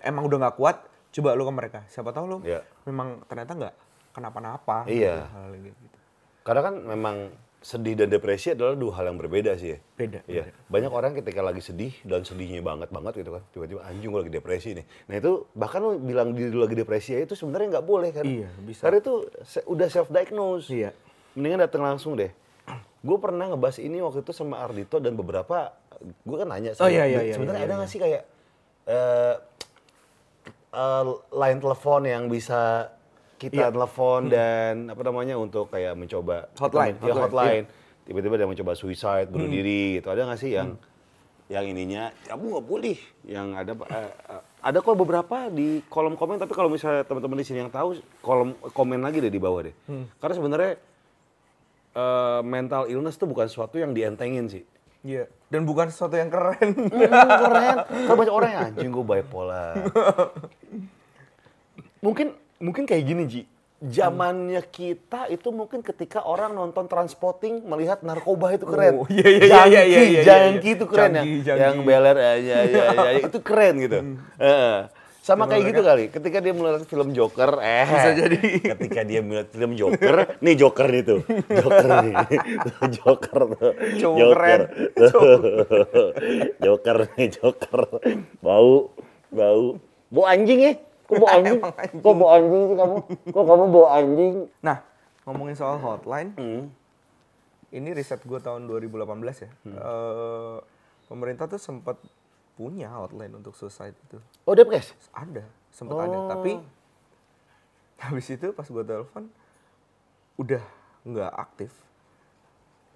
emang udah nggak kuat coba lo ke mereka siapa tahu lo Iya. memang ternyata nggak kenapa-napa Iya. gitu, hal gitu Karena kan memang sedih dan depresi adalah dua hal yang berbeda sih ya. beda Iya, banyak orang ketika lagi sedih dan sedihnya banget banget gitu kan, tiba-tiba anjing gue lagi depresi nih. Nah itu bahkan lu bilang diri lagi depresi ya itu sebenarnya nggak boleh kan? Iya, bisa. Karena itu se- udah self diagnose. Iya. Mendingan datang langsung deh. Gue pernah ngebahas ini waktu itu sama Ardito dan beberapa, gue kan nanya Oh, iya, iya, iya, sebenarnya iya, ada iya. nggak sih kayak eh eh, line telepon yang bisa kita Iya. telepon dan apa namanya untuk kayak mencoba Hotline, ya, hotline, hotline. Tiba-tiba dia mencoba suicide, bunuh diri gitu. Ada nggak sih yang yang ininya kamu nggak boleh yang ada eh, eh, ada kok beberapa di kolom komen tapi kalau misalnya teman-teman di sini yang tahu kolom komen lagi deh di bawah deh. Karena sebenarnya eh, mental illness itu bukan sesuatu yang dientengin sih. iya dan bukan sesuatu yang keren Hmm, keren. Kalau banyak orang yang anjing gue bipolar. mungkin mungkin kayak gini Ji. Zamannya kita itu mungkin ketika orang nonton Transpotting melihat narkoba itu keren. Oh, iya, iya, iya, iya, Jangki, iya, iya, iya. jangki itu keren Jangki, ya. jangki. Yang beler aja ya, ya, itu keren gitu. Heeh. Sama kayak gitu kali. Ketika dia melihat film Joker, eh Bisa jadi. Ketika dia melihat film Joker, nih Joker nih tuh. Joker nih. Joker tuh. Joker. Joker nih, Joker. Bau, bau. Bau anjing ya? Kok bau anjing? Kok bau anjing sih kamu? Kok kamu bau anjing? nah ngomongin soal hotline Hmm. ini riset gue tahun 2018 ya. Eh, pemerintah tuh sempat punya hotline untuk suicide itu. Oh, Depkes? Ada, sempat ada. Oh. Tapi habis itu pas gue telepon udah nggak aktif.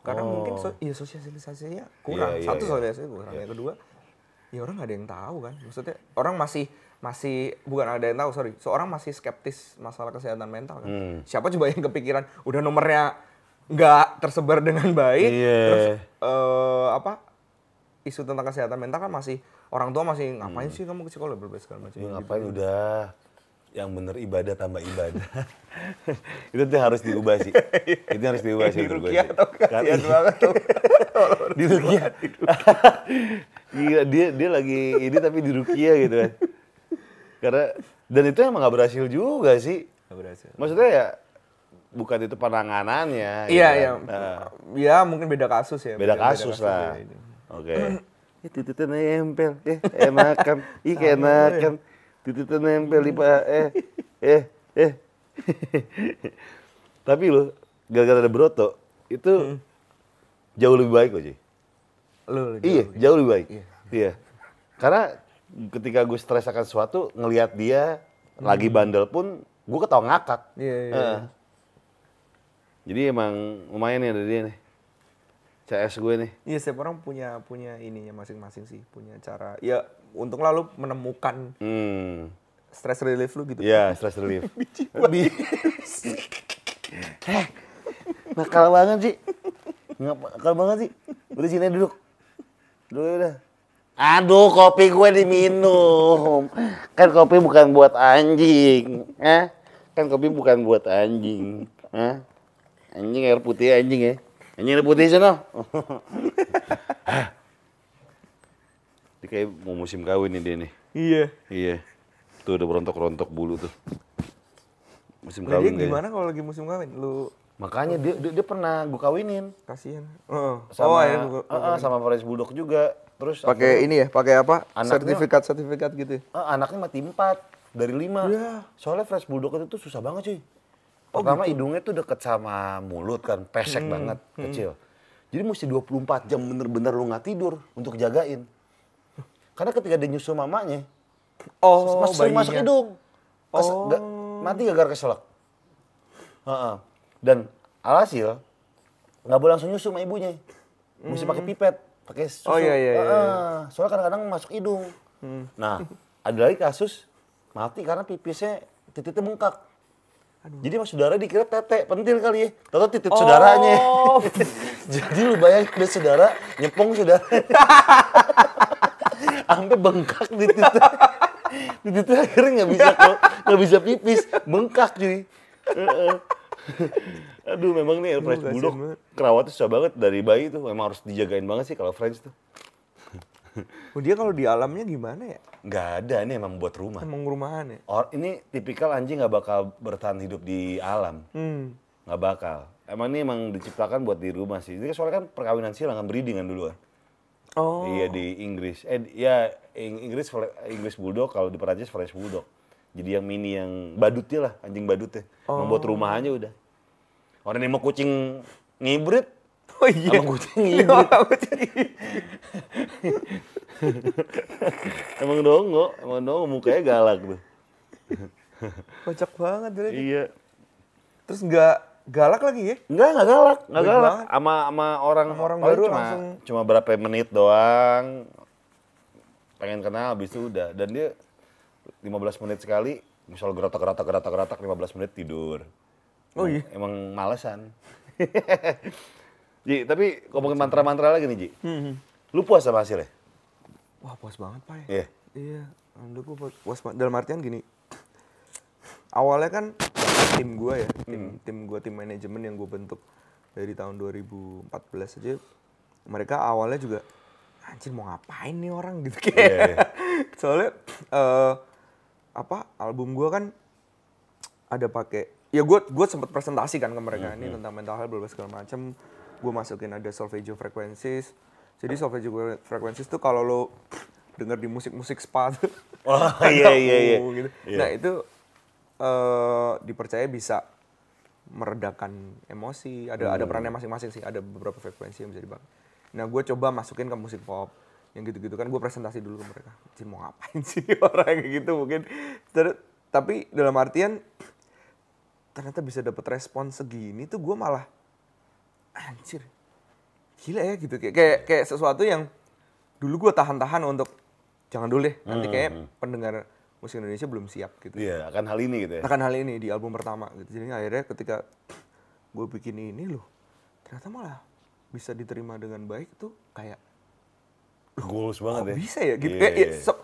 Karena mungkin so, ya sosialisasinya kurang. Oh. Iya, Satu iya. sosialisasi kurang. Yang kedua, ya orang nggak ada yang tahu kan. Maksudnya orang masih masih bukan ada yang tahu sorry. Seorang masih skeptis masalah kesehatan mental kan. Hmm. Siapa coba yang kepikiran udah nomornya nggak tersebar dengan baik. Iya. Terus eh, apa isu tentang kesehatan mental kan masih orang tua masih ngapain Hmm. sih kamu ke psikolog berbagai segala macam. Ya, ngapain udah yang bener ibadah tambah ibadah. itu tuh harus diubah sih. itu harus diubah sih Di menurut gue Kan- kasihan banget tuh. di Rukia. Gila, dia dia lagi ini tapi di Rukia gitu kan. Karena dan itu emang gak berhasil juga sih. Nggak berhasil. Maksudnya ya bukan itu penanganannya. gitu Iya, kan. iya. Nah, Ya mungkin beda kasus ya. beda kasus lah. ya Oke. Ya tititnya nempel, eh enakan, ih enakan. Tititnya nempel di eh, eh, eh. Tapi lo gara-gara ada Broto itu jauh lebih baik loh, Ji. Lu, Iya, jauh. jauh lebih baik. Iya. Karena ketika gue stres akan sesuatu, ngelihat dia lagi bandel pun, gue ketawa ngakak. Hmm. Iya, iya, iya. Jadi emang lumayan nih ada dia nih. CS gue nih. Iya, setiap orang punya punya ininya masing-masing sih, punya cara. Ya, untuk lalu menemukan Hmm. stress relief lu gitu. Iya, stress relief. Bi- Heh, nakal banget sih. Nakal banget sih. Udah sini duduk. Duduk udah. Aduh, kopi gue diminum. Kan kopi bukan buat anjing. Eh? Kan kopi bukan buat anjing. Eh? Anjing air putih anjing ya. Anjing putih sana. Dia kayak mau musim kawin nih dia nih. Iya. Iya. Tuh udah berontok-rontok bulu tuh. Musim Nah, dia kawin kayaknya. gimana kalau lagi musim kawin? Lu Makanya dia, dia, dia pernah gue kawinin. kasihan. Heeh. Sama, oh, ya, gua- Eh, eh, sama French Bulldog juga. Terus pakai ini ya, pakai apa? Anaknya- Sertifikat sertifikat gitu. ya? Eh, anaknya mati empat dari lima. Iya. Soalnya French Bulldog itu tuh susah banget Oh, Pertama gitu? hidungnya tuh deket sama mulut kan, Hmm, pesek banget, kecil. Jadi mesti 24 jam bener-bener lu nggak tidur untuk jagain. Karena ketika dia nyusu mamanya, Oh, masuk bayinya. masuk hidung. Kes- Oh. ga- mati gara-gara keselak. Heeh. Dan alhasil nggak boleh langsung nyusu sama ibunya. Mesti pakai pipet, pakai susu. Hmm. Oh, iya, iya, iya, iya. Soalnya kadang-kadang masuk hidung. Nah, ada lagi kasus mati karena pipisnya titiknya bengkak. Jadi mas saudara dikira tete, pentil kali ya. Tahu saudaranya. Oh. Jadi lu bayangin ada saudara nyepong saudara. Sampai bengkak di titik. Di titik akhirnya nggak bisa kok, nggak bisa pipis, bengkak cuy. Aduh memang nih French kasihan Bulldog kerawatnya susah banget dari bayi tuh. Memang harus dijagain banget sih kalau French tuh. Oh, dia kalau di alamnya gimana ya? Nggak ada, ini emang buat rumah. Emang rumahan ya? Or, ini tipikal anjing nggak bakal bertahan hidup di alam. Hmm. Nggak bakal. Emang ini emang diciptakan buat di rumah sih. Ini soalnya kan perkawinan silang kan breeding kan dulu kan. Oh. Iya di Inggris. Eh ya Ing- Inggris Inggris Bulldog kalau di Perancis French Bulldog. Jadi yang mini yang badutnya lah, anjing badutnya. Oh. Membuat rumah aja udah. Orang yang mau kucing ngibrit, Oh iya. Sama kucing hibrid. Sama kucing emang dongo, emang dongo mukanya galak tuh. Kocak banget berarti. Iya. Terus nggak galak lagi ya? Enggak, enggak galak, enggak galak. Sama sama orang Sama orang baru cuma, langsung. cuma berapa menit doang. Pengen kenal habis itu udah. Dan dia 15 menit sekali, misal geratak geratak geratak geratak 15 menit tidur. Oh iya. Emang malesan. Ji, tapi ngomongin mantra-mantra lagi nih, Ji. Hmm. Lu puas sama hasilnya? Wah puas banget pak ya. Iya. Iya. Alhamdulillah gue puas, puas banget. Dalam artian gini. Awalnya kan tim gue ya, tim tim gue tim manajemen yang gue bentuk dari tahun 2014 aja. Mereka awalnya juga anjir mau ngapain nih orang gitu kayak. Iya, iya. Soalnya eh apa album gue kan ada pakai ya gue gue sempat presentasi kan ke mereka ini tentang mental health berbagai segala macam gue masukin ada solfeggio frequencies. Jadi solfeggio frequencies tuh kalau lo denger di musik-musik spa tuh Oh, iya, iya, iya. oh, gitu. Iya. nah itu eh dipercaya bisa meredakan emosi. Ada ada perannya masing-masing sih. Ada beberapa frekuensi yang bisa dipakai nah gue coba masukin ke musik pop. Yang gitu-gitu kan gue presentasi dulu ke mereka. Cih, mau ngapain sih orang kayak gitu mungkin. Ter- tapi dalam artian ternyata bisa dapat respon segini tuh gue malah anjir gila ya gitu kayak kayak, kayak sesuatu yang dulu gue tahan-tahan untuk jangan dulu deh nanti kayak pendengar musik Indonesia belum siap gitu Iya, akan hal ini gitu ya. akan hal ini di album pertama gitu. Jadi akhirnya ketika gue bikin ini loh, ternyata malah bisa diterima dengan baik tuh kayak Goals kok banget ya. bisa ya gitu. Iya, Kayak, ya, iya. so-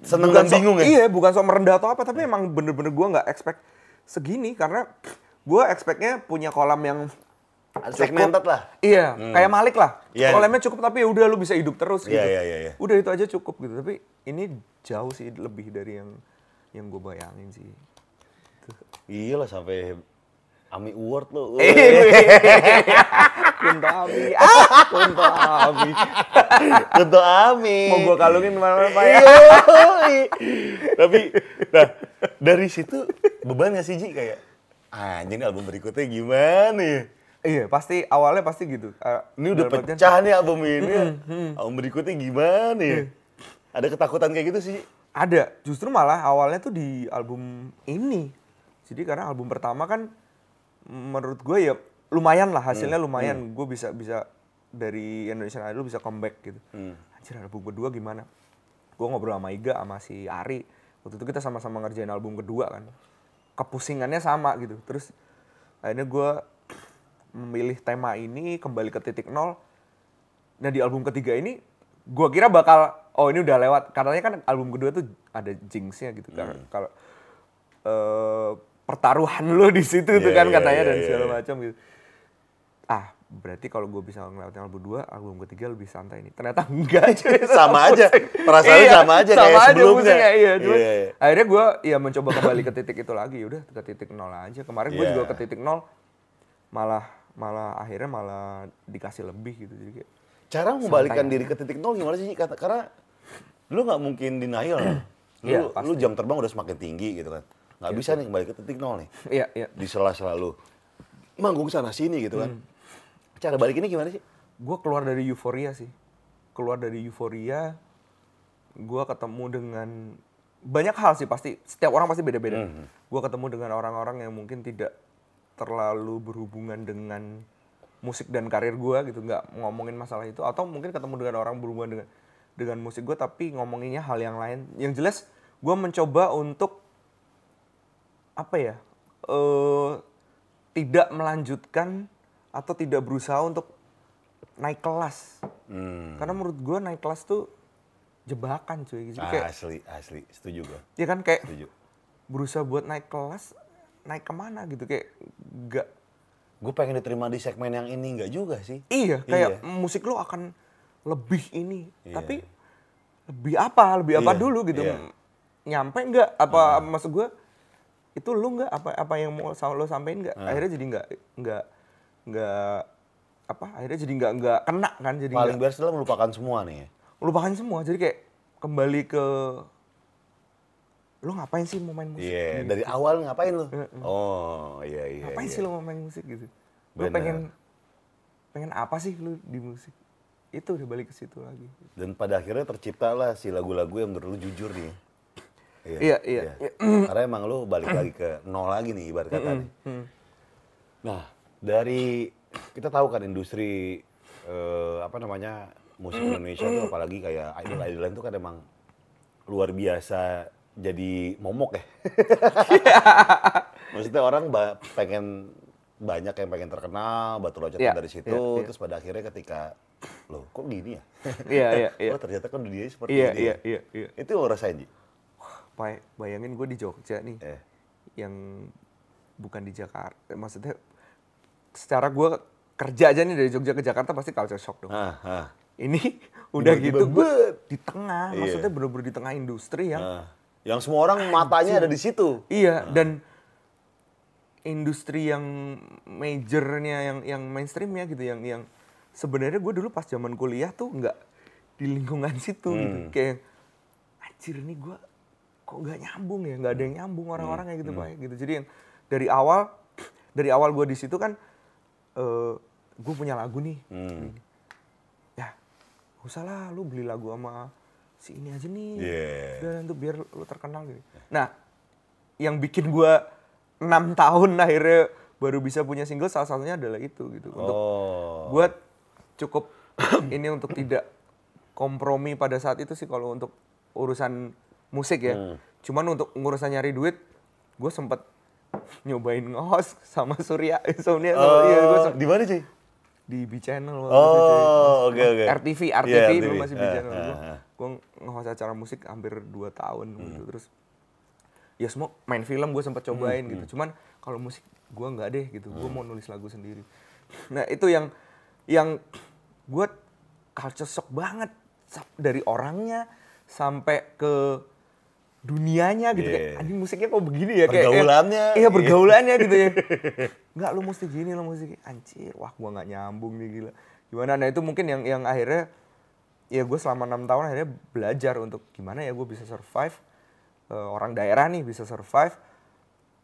Seneng dan so- bingung ya? Iya, bukan sok merendah atau apa, tapi emang bener-bener gue nggak expect segini karena gue expectnya punya kolam yang Segmented lah. Iya, kayak Malik lah. Iya. Kolamnya cukup tapi ya udah lu bisa hidup terus gitu. Iya, iya, iya, iya. Udah itu aja cukup gitu. Tapi ini jauh sih lebih dari yang yang gue bayangin sih. Iya lah sampai Ami Award lo. Kunto Abi. Ah, Kunto Abi. Tentu Ami. Mau gue kalungin ke mana-mana Pak ya. Tapi nah dari situ beban gak sih Ji kayak anjing album berikutnya gimana ya? Iya, pasti awalnya pasti gitu. Eh, Ini udah artian- pecah nih album ini. Album berikutnya gimana ya? Ada ketakutan kayak gitu sih? Ada, justru malah awalnya tuh di album ini. Jadi karena album pertama kan menurut gue ya lumayan lah hasilnya lumayan. Gue bisa bisa dari Indonesian Idol bisa comeback gitu. Anjir album kedua gimana? Gue ngobrol sama Iga sama si Ari. Waktu itu kita sama-sama ngerjain album kedua kan. Kepusingannya sama gitu. Terus akhirnya gue memilih tema ini kembali ke titik nol. Nah di album ketiga ini gua kira bakal oh ini udah lewat. Katanya kan album kedua tuh ada jinxnya gitu kan. Kalau eh, pertaruhan lo di situ tuh Iya, kan iya, katanya iya, dan iya, segala iya. macam gitu. Ah berarti kalau gue bisa ngelewatin album dua, album ketiga lebih santai nih. Ternyata enggak. cuy. Sama aja. Perasaannya Iya, sama aja kayak sebelumnya. pusingnya, iya. Cuman Iya, iya. akhirnya gue ya mencoba kembali ke titik itu lagi. Udah ke titik nol aja. Kemarin gue Iya. juga ke titik nol malah malah akhirnya malah dikasih lebih gitu. Jadi kayak Cara membalikan diri ke titik nol gimana sih? Kata, karena lu nggak mungkin denial. kan? lu, Iya, lu jam terbang udah semakin tinggi gitu kan. Nggak bisa nih kembali ke titik nol nih. Iya, iya. Di sela-sela lu. Manggung sana sini gitu kan. Hmm. Cara balikinnya gimana sih? Gue keluar dari euforia sih. Keluar dari euforia, gue ketemu dengan banyak hal sih pasti. Setiap orang pasti beda-beda. Gue ketemu dengan orang-orang yang mungkin tidak terlalu berhubungan dengan musik dan karir gue gitu, nggak ngomongin masalah itu. Atau mungkin ketemu dengan orang berhubungan dengan dengan musik gue, tapi ngomonginnya hal yang lain. Yang jelas, gue mencoba untuk apa ya? eh tidak melanjutkan atau tidak berusaha untuk naik kelas. Hmm. Karena menurut gue naik kelas tuh jebakan cuy. Jadi kayak, Asli, asli. Setuju gua. ya kan kayak Setuju. berusaha buat naik kelas, naik ke mana gitu kayak gak Gue pengen diterima di segmen yang ini nggak juga sih. iya kayak musik lo akan lebih ini. Tapi lebih apa lebih apa Iya, dulu gitu. Iya. nyampe nggak? Apa maksud gue itu lu nggak? Apa apa yang mau lo sampein nggak? Akhirnya jadi nggak nggak nggak apa? Akhirnya jadi nggak nggak kena kan? Jadi Paling biasa adalah melupakan semua nih. ya. lupakan semua. Jadi kayak kembali ke lo ngapain sih mau main musik Iya, Gitu. dari awal ngapain lu? Oh, iya iya. ngapain iya. sih lo mau main musik gitu lo Bener. pengen pengen apa sih lu di musik itu udah balik ke situ lagi Dan pada akhirnya terciptalah si lagu-lagu yang menurut lu jujur nih. Iya, iya, iya. Karena emang lu balik lagi ke nol lagi nih ibarat kata nih. Nah, dari kita tahu kan industri eh, apa namanya musik Indonesia tuh apalagi kayak idol idolan tuh kan emang luar biasa jadi momok ya. Maksudnya orang ba- pengen banyak yang pengen terkenal, batu loncatan Iya, dari situ, iya, iya. terus pada akhirnya ketika loh kok gini ya? Iya, iya, iya. Oh ternyata kan dunia seperti Iya, ini. iya, ya. iya, iya. Itu lo rasain Ji? Bay- bayangin gue di Jogja nih, Eh. yang bukan di Jakarta. Maksudnya secara gue kerja aja nih dari Jogja ke Jakarta pasti culture shock dong. Ah, ah. Ini udah gitu gue di tengah, Iya. maksudnya bener-bener di tengah industri yang Ah. Yang semua orang matanya ada di situ. iya dan industri yang majornya yang yang mainstreamnya gitu yang yang sebenarnya gue dulu pas zaman kuliah tuh nggak di lingkungan situ gitu Hmm. kayak anjir nih gue kok nggak nyambung ya nggak ada yang nyambung Hmm. orang-orang kayak gitu pak gitu jadi yang dari awal dari awal gue di situ kan eh gue punya lagu nih Hmm. ya gak usah lah lu beli lagu sama si ini aja nih Yeah. udah untuk biar lu terkenal gitu nah yang bikin gua enam tahun akhirnya baru bisa punya single salah satunya adalah itu gitu untuk Oh. buat cukup ini untuk tidak kompromi pada saat itu sih kalau untuk urusan musik ya Hmm. cuman untuk urusan nyari duit gue sempet nyobain nge-host sama Surya Insomnia sama iya, gua Oh, sempet di mana sih? di B Channel waktu. Oh, oke oke. RTV, RTV Iya, dulu masih B Channel. ah, Gue ah. Gue nge-host acara musik hampir 2 tahun Hmm. gitu. Terus ya semua main film gue sempat cobain Hmm, gitu. Cuman kalau musik gue nggak deh gitu. Gue mau nulis lagu sendiri. Nah itu yang yang gue culture shock banget dari orangnya sampai ke dunianya gitu kayak Yeah. anjing musiknya kok begini ya kayak Pergaulannya. iya pergaulannya gitu ya nggak lu mesti gini lo mesti anjir wah gua nggak nyambung nih gila gimana nah itu mungkin yang yang akhirnya ya gue selama enam tahun akhirnya belajar untuk gimana ya gue bisa survive eh, orang daerah nih bisa survive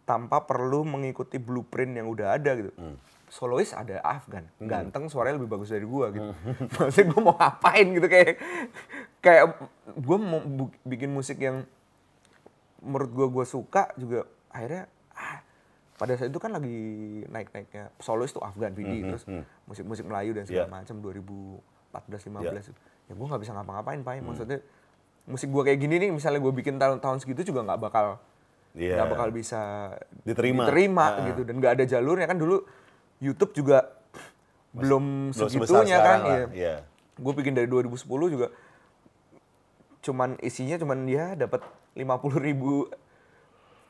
tanpa perlu mengikuti blueprint yang udah ada gitu. Solois ada Afgan, ganteng, suaranya lebih bagus dari gua gitu. Maksudnya gua mau ngapain gitu kayak kayak gua mau bikin musik yang menurut gua gua suka juga akhirnya ah, pada saat itu kan lagi naik-naiknya solois tuh Afgan Vidi terus musik-musik Melayu dan segala Iya. macam 2014 15 ya gua nggak bisa ngapa-ngapain Pak maksudnya musik gua kayak gini nih misalnya gua bikin tahun-tahun segitu juga nggak bakal Iya. nggak bakal bisa Diterima. diterima Ah. gitu dan nggak ada jalurnya kan dulu YouTube juga belum Belum segitunya kan iya. iya. gue bikin dari 2010 juga cuman isinya cuman ya dapat 50 ribu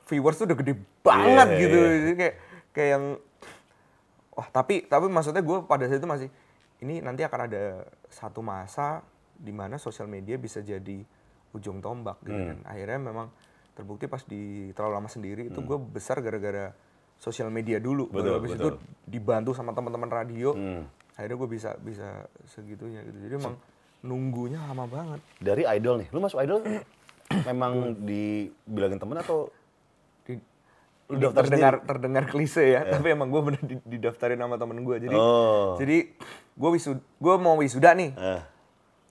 viewers tuh udah gede banget Iya, gitu. Jadi kayak kayak yang wah tapi tapi maksudnya gue pada saat itu masih ini nanti akan ada satu masa di mana sosial media bisa jadi ujung tombak gitu Hmm. kan akhirnya memang terbukti pas di terlalu lama sendiri itu gue besar gara-gara sosial media dulu Hmm. Betul, baru habis itu betul. dibantu sama teman-teman radio Hmm. akhirnya gue bisa bisa segitunya gitu jadi emang nunggunya lama banget Dari idol nih, lu masuk idol memang dibilangin temen atau Daftar terdengar terdengar klise ya tapi emang gue bener di- didaftarin sama temen gue jadi Oh. jadi gue wisud gue mau wisuda nih. Eh,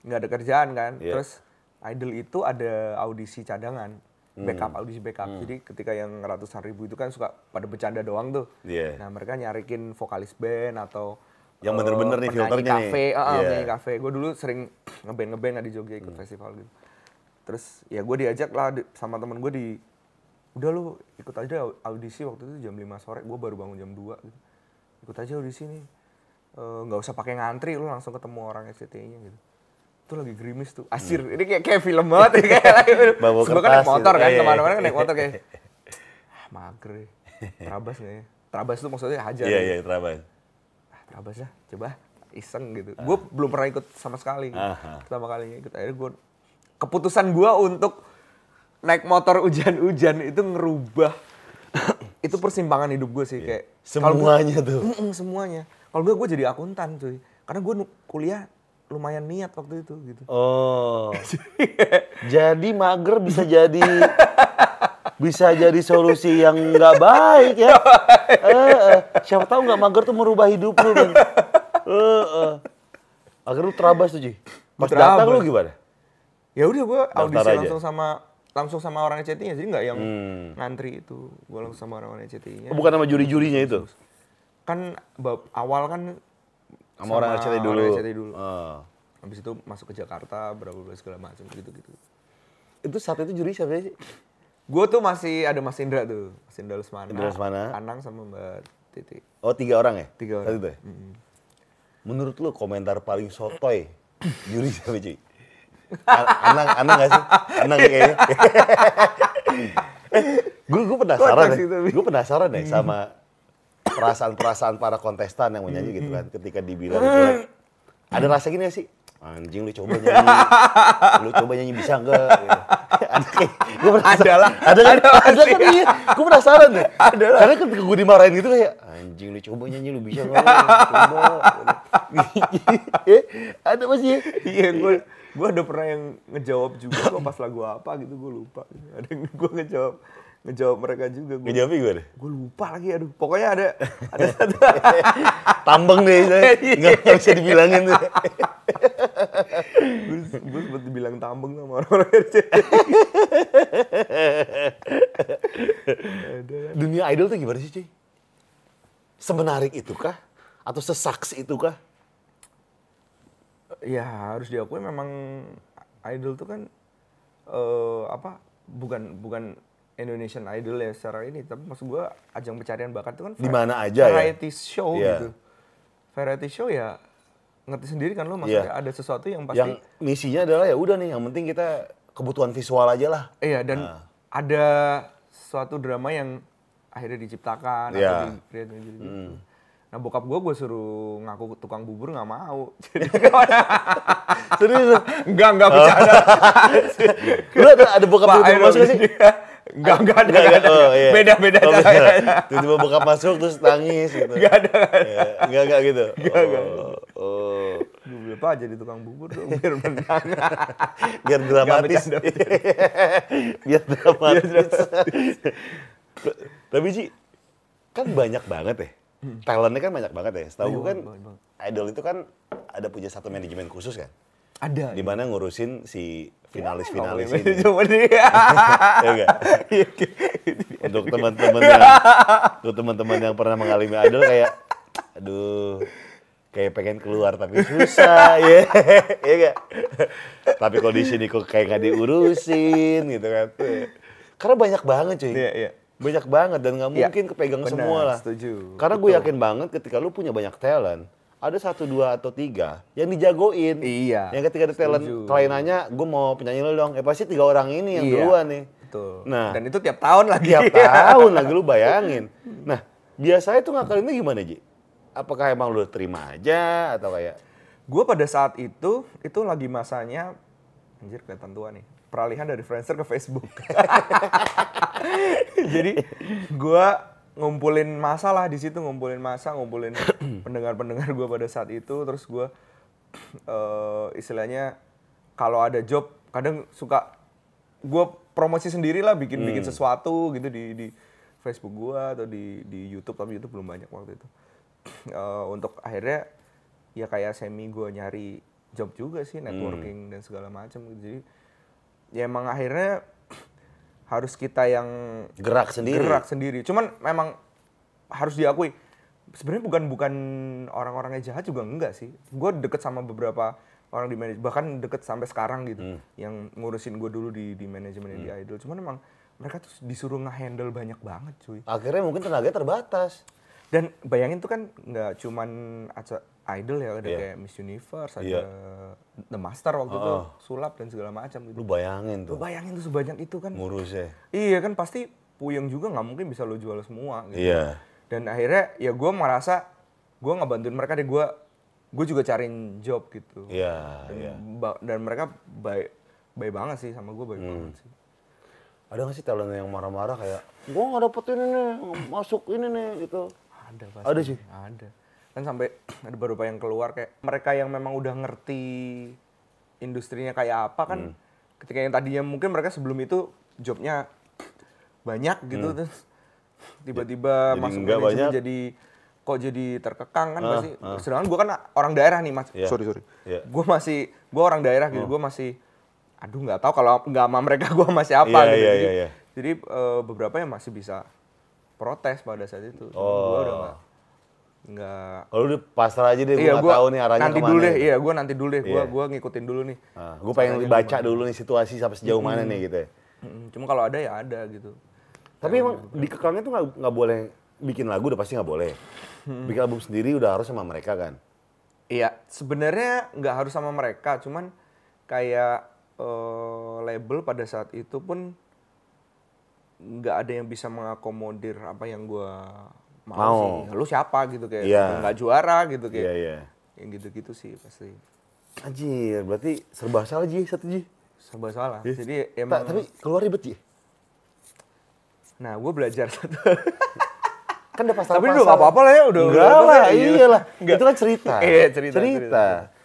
nggak ada kerjaan kan? Iya. terus idol itu ada audisi cadangan Hmm. backup audisi backup. Jadi ketika yang ratusan ribu itu kan suka pada bercanda doang tuh. Iya. nah mereka nyarikin vokalis band atau Yang eh, bener-bener nih penyanyi filternya nih. kafe. ah, ah, Iya. penyanyi kafe. Gue dulu sering ngeband ngeband di Jogja ikut festival gitu. Terus ya gue diajak lah sama temen gue di udah lu ikut aja au- audisi waktu itu jam 5 sore gue baru bangun jam 2 gitu ikut aja audisi nih Eh, nggak usah pakai ngantri lu langsung ketemu orang SCTI-nya gitu itu lagi gerimis tuh asir ini kayak kayak film banget ya kayak lagi Hmm. Bawa Sebab kan naik motor gitu. kan Iya, iya. ke mana-mana kan naik motor kayak ah mager terabas ya terabas tuh maksudnya hajar iya ya. iya terabas. ah, terabas ya coba iseng gitu gue belum pernah ikut sama sekali Aha. pertama kalinya ikut akhirnya gue keputusan gue untuk naik motor hujan-hujan itu ngerubah itu persimpangan hidup gue sih kayak kalau gua- Semuanya tuh. Mm-mm, semuanya kalau gue gue jadi akuntan cuy karena gue kuliah lumayan niat waktu itu gitu Oh. jadi mager bisa jadi bisa jadi solusi yang nggak baik ya. Eh, eh. siapa tahu nggak mager tuh merubah hidup lu. Ben. Eh, eh. Akhirnya lu terabas tuh, Ji. Pas datang lu gimana? ya udah gue audisi aja. langsung sama langsung sama orang ECT-nya jadi nggak yang Hmm. ngantri itu gue langsung sama orang ECT-nya Oh, bukan sama juri-jurinya itu? kan bab awal kan Sama orang RCTI dulu. orang RCTI dulu. Oh. habis itu masuk ke Jakarta berapa bulan segala macam gitu gitu Itu saat itu juri siapa sih? gue tuh masih ada Mas Indra tuh Mas Indra Lesmana Indra Lesmana. Anang sama Mbak Titi Oh, tiga orang ya? Tiga orang. itu ya? Menurut lu komentar paling sotoy juri siapa, Ci? Anang, Anang gak sih? Anang ya kayaknya. gue gue penasaran deh. Gue penasaran deh sama perasaan-perasaan para kontestan yang menyanyi gitu kan ketika dibilang jelek. Ada rasa gini gak sih? Anjing lu coba nyanyi. lu coba nyanyi bisa enggak? Gitu. ada kayak gue penasaran. Ada lah. Ada kan? Ada Ada kan iya. Gue penasaran deh. Ada lah. Karena ketika gue dimarahin gitu kayak anjing lu coba nyanyi lu bisa enggak? Coba. Eh, ada masih ya? iya gue gue ada pernah yang ngejawab juga kok pas lagu apa gitu gue lupa ada yang gue ngejawab ngejawab mereka juga gue Ngejawabnya gimana? gue lupa lagi aduh pokoknya ada ada satu Tambeng deh, saya. Iya. nggak bisa dibilangin tuh. gue gue sempet dibilang tambeng sama orang-orang Dunia idol tuh gimana sih, cuy? Semenarik itukah? Atau sesaks itukah? Ya harus diakui memang idol tuh kan eh apa bukan bukan Indonesian Idol ya secara ini tapi maksud gua ajang pencarian bakat itu kan Di mana aja ya? variety show Iya. gitu variety show ya ngerti sendiri kan lo maksudnya Iya. ada sesuatu yang pasti Yang misinya adalah ya udah nih, yang penting kita kebutuhan visual aja lah. iya dan Nah. ada suatu drama yang akhirnya diciptakan Iya. atau di create gitu, gitu. Nah bokap gue gue suruh ngaku tukang bubur nggak mau. Jadi Serius? enggak enggak bercanda. Lu ada, ada bokap Pak, ayo masuk sih? Enggak, enggak ada, Nggak, enggak ada. oh, iya. Beda, beda Oh, caranya. Tiba-tiba bokap masuk terus nangis gitu. Enggak ada. Enggak, enggak gitu? Nggak, nggak. Oh, oh. Gue Pak jadi tukang bubur dong, biar menang. Biar dramatis. Biar dramatis. Tapi Ji, kan banyak banget ya. Talentnya kan banyak banget ya. Setahu Iya, gue kan banget, banget. Idol itu kan ada punya satu manajemen khusus kan. Ada. Di mana ngurusin si finalis-finalis Ngomongin ini. Cuma dia. Ya? Iya, Untuk teman-teman yang untuk teman-teman yang pernah mengalami idol kayak aduh kayak pengen keluar tapi susah ya ya enggak tapi kalau di sini kok kayak nggak diurusin gitu kan karena banyak banget cuy Iya, iya. Banyak banget dan nggak Iya. mungkin kepegang Benar, semua lah setuju. karena gue yakin banget ketika lu punya banyak talent ada satu dua atau tiga yang dijagoin Iya, yang ketika ada talent setuju. klien nanya gue mau penyanyi lu dong eh pasti tiga orang ini yang Iya, duluan nih Betul. Nah. Dan itu tiap tahun lagi. tiap tahun lagi lu bayangin. Nah, biasanya tuh ngakalinnya gimana, Ji? Apakah emang lu terima aja atau kayak Gue pada saat itu, itu lagi masanya, anjir kelihatan tua nih, peralihan dari Friendster ke Facebook. Jadi gue ngumpulin masa lah di situ, ngumpulin masa, ngumpulin pendengar-pendengar gue pada saat itu, terus gue eh, istilahnya kalau ada job kadang suka gue promosi sendiri lah bikin bikin sesuatu gitu di di Facebook gue atau di di YouTube tapi YouTube belum banyak waktu itu Eh, untuk akhirnya ya kayak semi gue nyari job juga sih networking dan segala macam gitu. jadi ya emang akhirnya harus kita yang gerak sendiri? gerak sendiri. Cuman memang harus diakui sebenarnya bukan bukan orang-orangnya jahat juga enggak sih. Gue deket sama beberapa orang di manajemen bahkan deket sampai sekarang gitu yang ngurusin gue dulu di di manajemen di idol. Cuman emang mereka tuh disuruh nge-handle banyak banget cuy. Akhirnya mungkin tenaganya terbatas. Dan bayangin tuh kan nggak cuman idol ya ada Iya. kayak Miss Universe, ada Iya. The Master waktu itu Oh. sulap dan segala macam gitu. Lu bayangin Lu tuh bayangin tuh sebanyak itu kan. ngurusnya. Iya kan pasti puyeng juga nggak mungkin bisa lo jual semua gitu. Iya. Dan akhirnya ya gue merasa gue nggak bantuin mereka deh gue gue juga cariin job gitu. Iya, Dan, iya. ba- dan mereka baik baik banget sih sama gue baik Hmm. banget sih. Ada gak sih talent yang marah-marah kayak gua nggak dapet ini nih, masuk ini nih gitu. Ada pasti. Ada sih? Ada. Kan sampai ada beberapa yang keluar kayak mereka yang memang udah ngerti industrinya kayak apa kan. Hmm. Ketika yang tadinya mungkin mereka sebelum itu jobnya banyak gitu terus tiba-tiba Hmm. Jadi masuk nggak manajemen banyak. jadi kok jadi terkekang kan Ah, pasti. Sedangkan gue kan orang daerah nih mas. Iya. Sorry sorry. Iya. Gue masih gue orang daerah gitu. Gue masih aduh nggak tahu kalau nggak sama mereka gue masih apa Iya, gitu. iya, jadi iya, iya. jadi, eh, beberapa yang masih bisa protes pada saat itu. Gue Oh. udah nggak nggak Kalau udah pasrah aja deh, iya gue tahu nih arahnya nanti ke mana. dulu deh gitu. iya gue nanti dulu deh gue Iya. gua ngikutin dulu nih Nah, gue pengen Caranya baca dulu nih situasi sampai sejauh mana nih gitu ya. Cuma kalau ada ya ada gitu Tapi emang di kekangnya tuh nggak nggak boleh bikin lagu udah pasti nggak boleh. Bikin album sendiri udah harus sama mereka kan. iya sebenarnya nggak harus sama mereka cuman kayak eh, label pada saat itu pun nggak ada yang bisa mengakomodir apa yang gue mau, Mau. sih lu siapa gitu kayak Iya. nggak juara gitu kayak Iya iya. yang gitu-gitu sih pasti Anjir, berarti serba salah Ji, satu Ji. serba salah Iya. jadi Ta- emang tapi keluar ribet Ji. nah gue belajar satu Kan udah pasal Tapi udah nggak apa-apa lah ya, udah- Enggak udah lah, iya. iyalah. Nggak. Itu kan cerita. Iya, cerita, Cerita. cerita.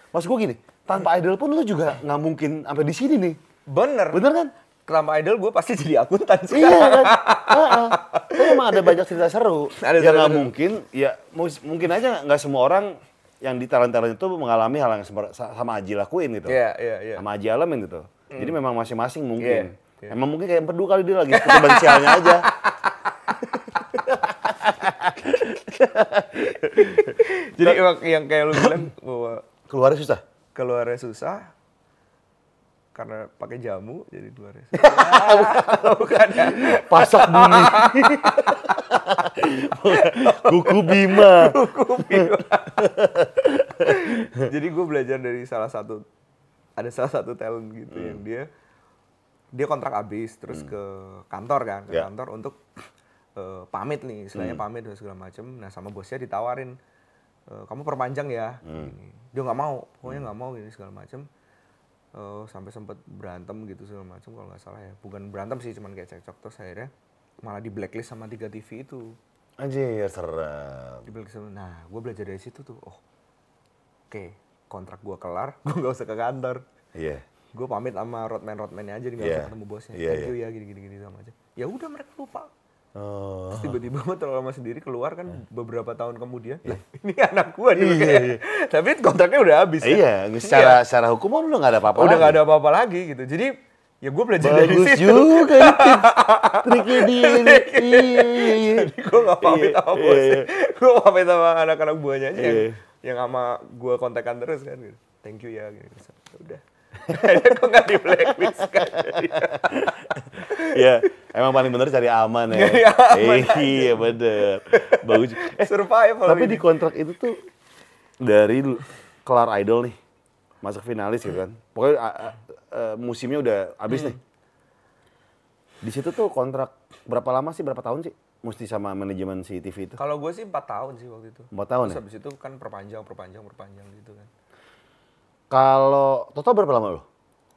Maksud gue gini, tanpa idol pun lu juga nggak mungkin sampai di sini nih. bener Bener kan? Kelama Idol gue pasti jadi akuntan sih. iya kan? Heeh. Tapi emang ada banyak cerita seru. Ada ya nggak mungkin, ya mungkin aja nggak semua orang yang di talent-talent itu mengalami hal yang sama Aji lakuin gitu. Iya, iya, iya. Sama Aji alamin gitu. Jadi memang masing-masing mungkin. Iya, iya. Emang mungkin kayak empedu kali dia lagi kebensialnya aja. Jadi emang yang kayak lu bilang bahwa Keluarnya susah. keluarnya susah karena pakai jamu jadi keluarnya susah. Bukan ya. Pasak bumi. Kuku Bima. jadi gue belajar dari salah satu ada salah satu talent gitu Hmm. yang dia dia kontrak habis terus ke kantor kan ke Ya. kantor untuk eh, pamit nih istilahnya Hmm. pamit dan segala macem nah sama bosnya ditawarin eh, kamu perpanjang ya Hmm. Dia nggak mau pokoknya nggak mau gini segala macem Eh, sampai sempet berantem gitu segala macem kalau nggak salah ya bukan berantem sih cuman kayak cekcok terus akhirnya malah di blacklist sama tiga TV itu Anjir, serem. di blacklist sama- nah gue belajar dari situ tuh oh oke kontrak gue kelar gue nggak usah ke kantor Iya. gue pamit sama roadman roadmannya aja nggak Iya. usah ketemu bosnya Iya, thank you iya. ya gini gini gini sama aja ya udah mereka lupa Oh. Terus tiba-tiba gue terlalu lama sendiri keluar kan beberapa tahun kemudian. "Lah, ini anak gue nih. kayak. Tapi kontraknya udah habis. kan. Iya, secara secara hukum udah nggak ada apa-apa. Udah nggak ada apa-apa lagi gitu. Jadi ya gue belajar dari Bagus situ. juga nih tips. Triknya dia. Iya, iya, iya. Jadi gue gak pamit Iya, sama iya, bosnya. iya. Gue pamit sama anak-anak buahnya aja yang, Iya. yang sama gue kontekan terus kan. Gitu. Thank you ya. Gitu. Udah. Kok gak di blacklist kan. Iya, emang paling bener cari aman ya. Cari aman iya, bener. Bagus. Eh, Survival. tapi ini. di kontrak itu tuh dari kelar idol nih, masuk finalis gitu kan. Pokoknya a- a- musimnya udah habis nih. Di situ tuh kontrak berapa lama sih, berapa tahun sih? Mesti sama manajemen si TV itu. Kalau gue sih 4 tahun sih waktu itu. Empat tahun Terus ya? habis itu kan perpanjang, perpanjang, perpanjang gitu kan. Kalau total berapa lama lu?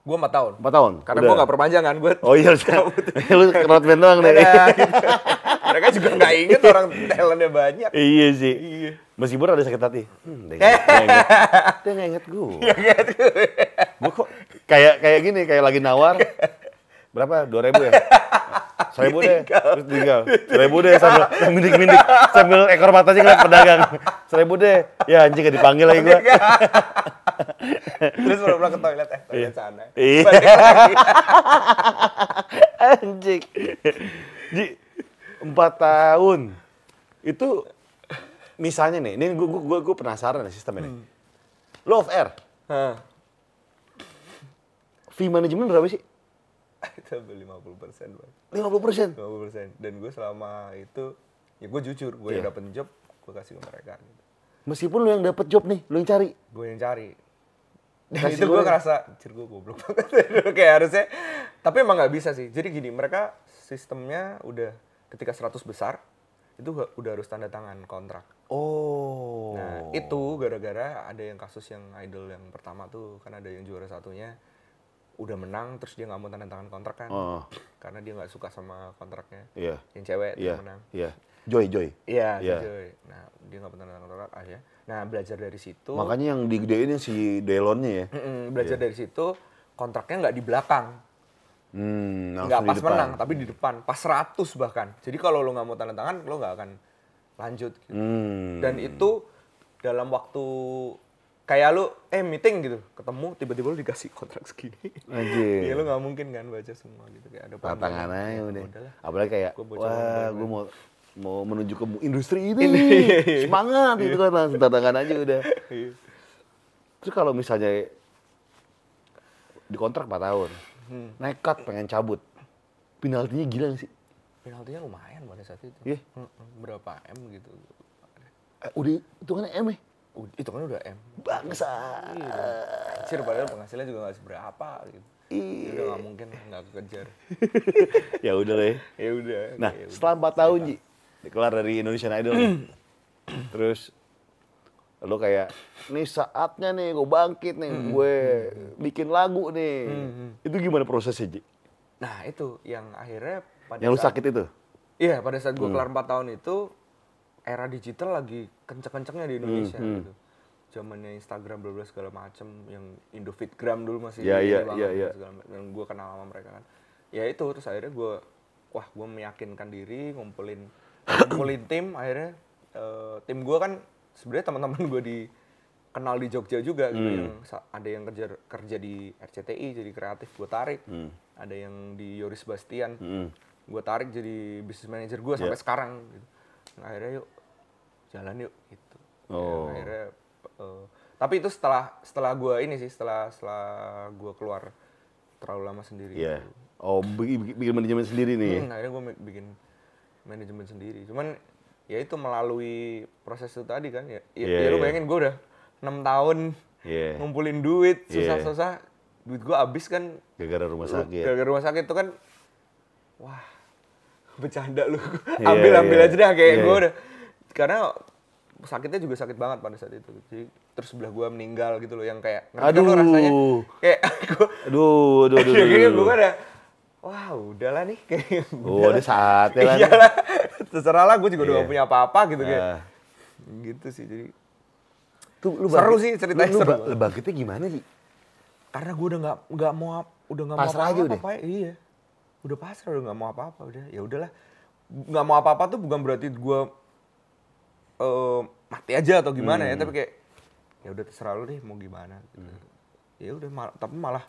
Gue 4 tahun. Empat tahun? Karena gue gak perpanjang kan. Gue Oh iya, lu roadman doang deh. Nah, gitu. Mereka juga nggak inget orang talentnya banyak. Iya sih. Iya. Meskipun ada sakit hati. Hmm, dia nggak inget. Dia nggak inget gue. gue kok kayak kayak gini, kayak lagi nawar. Berapa? Dua ribu ya? Seribu deh. Terus tinggal. Seribu deh sambil mindik-mindik. Sambil ekor matanya ngeliat pedagang. Seribu deh. Ya anjing gak dipanggil lagi gue. Terus pura-pura ke toilet, eh toilet sana. Iya. Balik lagi. Anjing. Ji, empat tahun. Itu misalnya nih, ini gue gue gue penasaran nih sistem ini. Love Air, Hah. fee manajemen berapa sih? Itu ambil 50 persen, Bang. 50 persen. 50 persen. Dan gue selama itu, ya gue jujur, gue yang Iya. dapet job, gue kasih ke mereka. Gitu. Meskipun lu yang dapet job nih, lu yang cari. Gue yang cari. Dan Kasih itu gue gue- ngerasa, cir gue goblok banget. Kayak harusnya, tapi emang nggak bisa sih. Jadi gini, mereka sistemnya udah ketika 100 besar, itu udah harus tanda tangan kontrak. Oh. Nah, itu gara-gara ada yang kasus yang idol yang pertama tuh, kan ada yang juara satunya udah menang terus dia nggak mau tanda tangan kontrak kan. Oh. Karena dia nggak suka sama kontraknya. Iya. Yang cewek Iya. yang menang. Iya. Joy, Joy. Iya, Iya. Joy. Nah, dia nggak mau tanda tangan kontrak. Nah, belajar dari situ. Makanya yang digedein yang si Delonnya ya. Mm-mm, belajar dari situ kontraknya nggak di belakang. Hmm, Nggak pas depan. menang, tapi di depan. Pas 100 bahkan. Jadi kalau lo nggak mau tanda tangan, lo nggak akan lanjut. Gitu. Hmm. Dan itu dalam waktu kayak lu eh meeting gitu, ketemu tiba-tiba lu dikasih kontrak segini. Anjir. Iya lu nggak mungkin kan baca semua gitu kayak ada Tantangan panggilan. aja Ya, udah. Apalagi kayak, Gua wah gue mau mau menuju ke industri ini. Semangat gitu kan langsung tantangan aja udah. Iya. Terus kalau misalnya di kontrak 4 tahun, Hmm. nekat pengen cabut, penaltinya gila nggak sih? Penaltinya lumayan pada saat itu. Iya. Mm-mm, Berapa M gitu. Eh, udah itu kan M ya? Ud- Itu kan udah M. Bangsa. Iya. Anjir padahal penghasilannya juga nggak seberapa gitu. Iya. Ya udah nggak mungkin nggak kekejar. ya udah deh. ya udah. Nah, ya udah. setelah 4 tahun Ji, keluar dari Indonesian Idol. nih. Terus lo kayak, nih saatnya nih gue bangkit nih, gue bikin lagu nih. Itu gimana prosesnya Ji? Nah itu yang akhirnya pada Yang lu saat- sakit itu? Iya, pada saat gue kelar 4 tahun itu era digital lagi kenceng-kencengnya di Indonesia Hmm, gitu. Zamannya Instagram bla segala macem yang Indofitgram dulu masih ini iya, banget dan iya. segala dan gue kenal sama mereka kan. Ya itu terus akhirnya gue wah gue meyakinkan diri ngumpulin ngumpulin tim akhirnya eh, tim gue kan sebenarnya teman-teman gue di kenal di Jogja juga gitu Hmm. yang sa- ada yang kerja kerja di RCTI jadi kreatif gue tarik Hmm. ada yang di Yoris Bastian Hmm. gue tarik jadi business manager gue sampai sekarang gitu. Nah, akhirnya yuk jalan yuk gitu Ya, Oh. akhirnya eh, tapi itu setelah setelah gue ini sih setelah setelah gue keluar terlalu lama sendiri gitu. Oh, bikin, manajemen sendiri nih. Hmm, akhirnya gue bikin manajemen sendiri cuman ya itu melalui proses itu tadi kan ya ya, Iya, ya lu iya. bayangin gue udah enam tahun Iya. ngumpulin duit Iya. susah-susah duit gue habis kan Gara-gara rumah sakit. gara-gara rumah sakit itu kan wah bercanda lu Iya, ambil ambil iya. aja dah kayak Iya, gue iya. udah karena sakitnya juga sakit banget pada saat itu jadi terus sebelah gue meninggal gitu loh yang kayak kan Aduh. rasanya kayak gue Aduh, aduh, aduh, kayak aduh, gue aduh. ada wah udahlah nih kayak Oh, udah saatnya lah. iya nih. lah terserah lah gue juga udah Iya. gak punya apa-apa gitu kayak Ah. gitu sih jadi Tuh, lu Seru sih ceritanya, Lu, lu, seru lu bangkitnya gimana sih? karena gue udah nggak nggak mau udah nggak mau Pasrah aja apa-apa udah? Iya udah pasrah udah nggak mau apa-apa udah. Ya udahlah. Nggak mau apa-apa tuh bukan berarti gue eh, mati aja atau gimana ya tapi kayak ya udah terserah lu deh mau gimana. Gitu. ya udah mal- tapi malah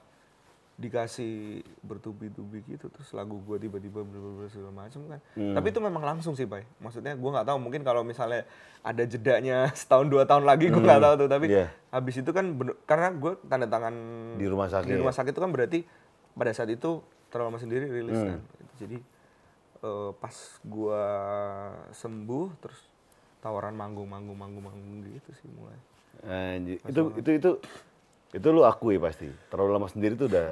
dikasih bertubi-tubi gitu terus lagu gue tiba-tiba bener-bener segala macam kan. Tapi itu memang langsung sih pak maksudnya gue nggak tahu mungkin kalau misalnya ada jedanya setahun dua tahun lagi gue nggak tahu tuh. Tapi Iya. habis itu kan bener- karena gue tanda tangan Di rumah sakit. di ya? rumah sakit itu kan berarti pada saat itu terlalu lama sendiri rilis kan jadi eh, pas gua sembuh terus tawaran manggung manggung manggung manggung gitu sih mulai Anjir. Itu itu itu itu lu akui pasti. Terlalu lama sendiri tuh udah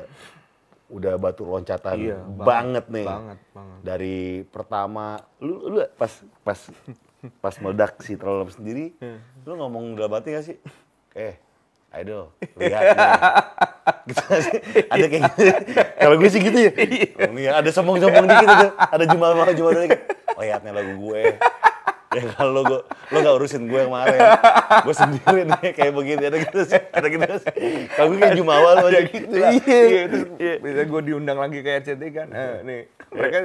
udah batu loncatan Iya, banget, banget, nih. banget, banget. Dari pertama lu lu pas pas pas meledak si terlalu lama sendiri, lu ngomong dalam hati gak sih? Eh, idol, lihat gitu sih? Ada kayak gitu. Kalau gue sih gitu ya. Oh, iya, ada sombong-sombong dikit itu. Ada jumal-jumal jumal dikit. Lihat nih lagu gue. Ya kalau lo, gua- lo gak urusin gue yang kemarin, gue sendiri nih kayak begini, ada gitu sih, ada gitu sih. Kalau gue kayak jumawa lo aja gitu lah. iya terus bisa gue diundang lagi ke RCT kan eh, nih mereka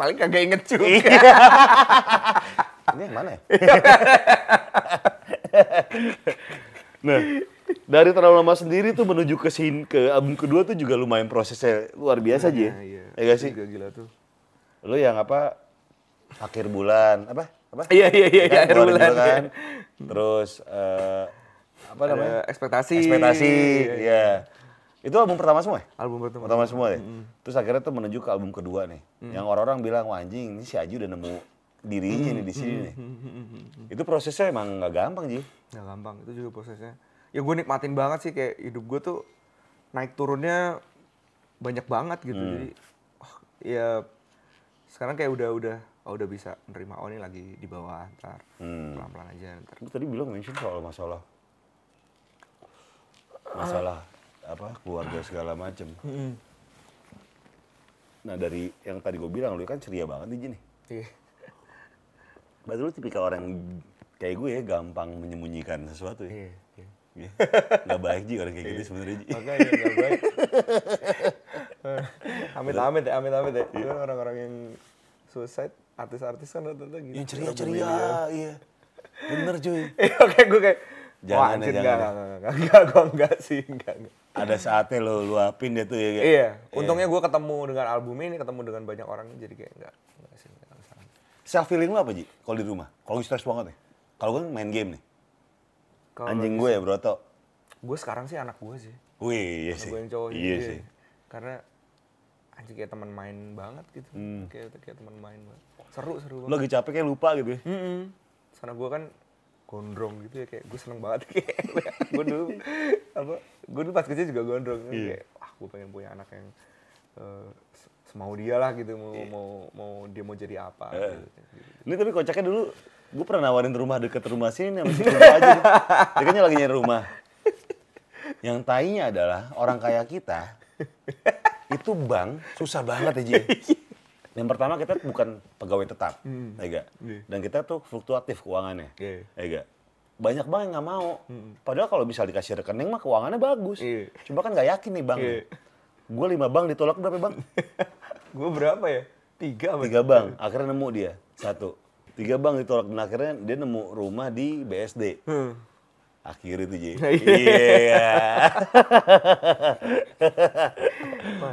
paling kagak inget juga Ini yang mana ya? nah, dari terlalu lama sendiri tuh menuju ke sin ke album kedua tuh juga lumayan prosesnya luar biasa aja. Nah, iya Ya gak sih? Gila, gila tuh Lo yang apa? Akhir bulan, apa? Apa? iya iya iya Kan, akhir bulan kan. iya. Terus eh, apa namanya? Ada ekspektasi Ekspektasi, Iya, iya. ya. Itu album pertama semua ya? album pertama Pertama semua deh. Terus akhirnya tuh menuju ke album kedua nih. Yang orang-orang bilang, wah anjing, ini si Aju udah nemu dirinya nih di sini nih. Itu prosesnya emang nggak gampang, Ji. nggak gampang itu juga prosesnya ya gue nikmatin banget sih kayak hidup gue tuh naik turunnya banyak banget gitu jadi oh, ya sekarang kayak udah udah oh, udah bisa nerima oh ini lagi di bawah ntar pelan pelan aja ntar Lu tadi bilang mention soal masalah masalah apa keluarga segala macem. Nah dari yang tadi gue bilang lu kan ceria banget nih Ji nih. Iya. Berarti lu tipikal orang kayak gue ya gampang menyembunyikan sesuatu ya. Iya, iya. Iya. Nggak baik Ji orang kayak gitu sebenarnya Ji. Makanya nggak baik. amit amit ya, amit amit ya. Itu kan orang-orang yang suicide, artis-artis kan rata-rata gitu. Yang ceria-ceria, iya. Bener cuy. Eh, Oke, gue kayak Jangan Wah, ya, anjir, jangan enggak, ya. enggak, enggak, gue enggak sih, enggak, enggak. Ada saatnya lo luapin deh tuh ya. kayak- Iya, untungnya gue ketemu dengan album ini, ketemu dengan banyak orang, jadi kayak enggak, enggak sih, enggak. Self feeling lu apa Ji? Kalau di rumah? Kalau stres banget nih. Kalau gue main game nih. Kalau Anjing gue ya Broto. Gue sekarang sih anak gue sih, Wih, iya anak sih. gue yang cowok Iya sih. Karena anjing kayak teman main banget gitu, Hmm. kayak kayak teman main banget. Seru, seru Lo banget. lagi capek kayak lupa gitu ya. Mm Karena gue kan gondrong gitu ya kayak gue seneng banget kayak gue dulu apa gue dulu pas kecil juga gondrong Iya. kayak wah gue pengen punya anak yang eh, se- semau dia lah gitu mau mau mau dia mau jadi apa Eh. gitu. Ini tapi kocaknya dulu, gue pernah nawarin rumah deket rumah sini sama si Kunto aja. nih. Dia kan lagi nyari rumah. Yang tainya adalah orang kaya kita, itu bank susah banget ya Ji. Yang pertama kita bukan pegawai tetap, ya nggak? Iya. Dan kita tuh fluktuatif keuangannya, Iya. ya? Banyak bank yang nggak mau. Padahal kalau bisa dikasih rekening mah keuangannya bagus. Iya. Cuma kan nggak yakin nih bang. Iya. Gue lima bank ditolak berapa bang? gue berapa ya tiga Tiga bank, akhirnya nemu dia satu. Tiga bank ditolak dan akhirnya dia nemu rumah di BSD. Hmm. Akhir itu Ji. Iya. Iya.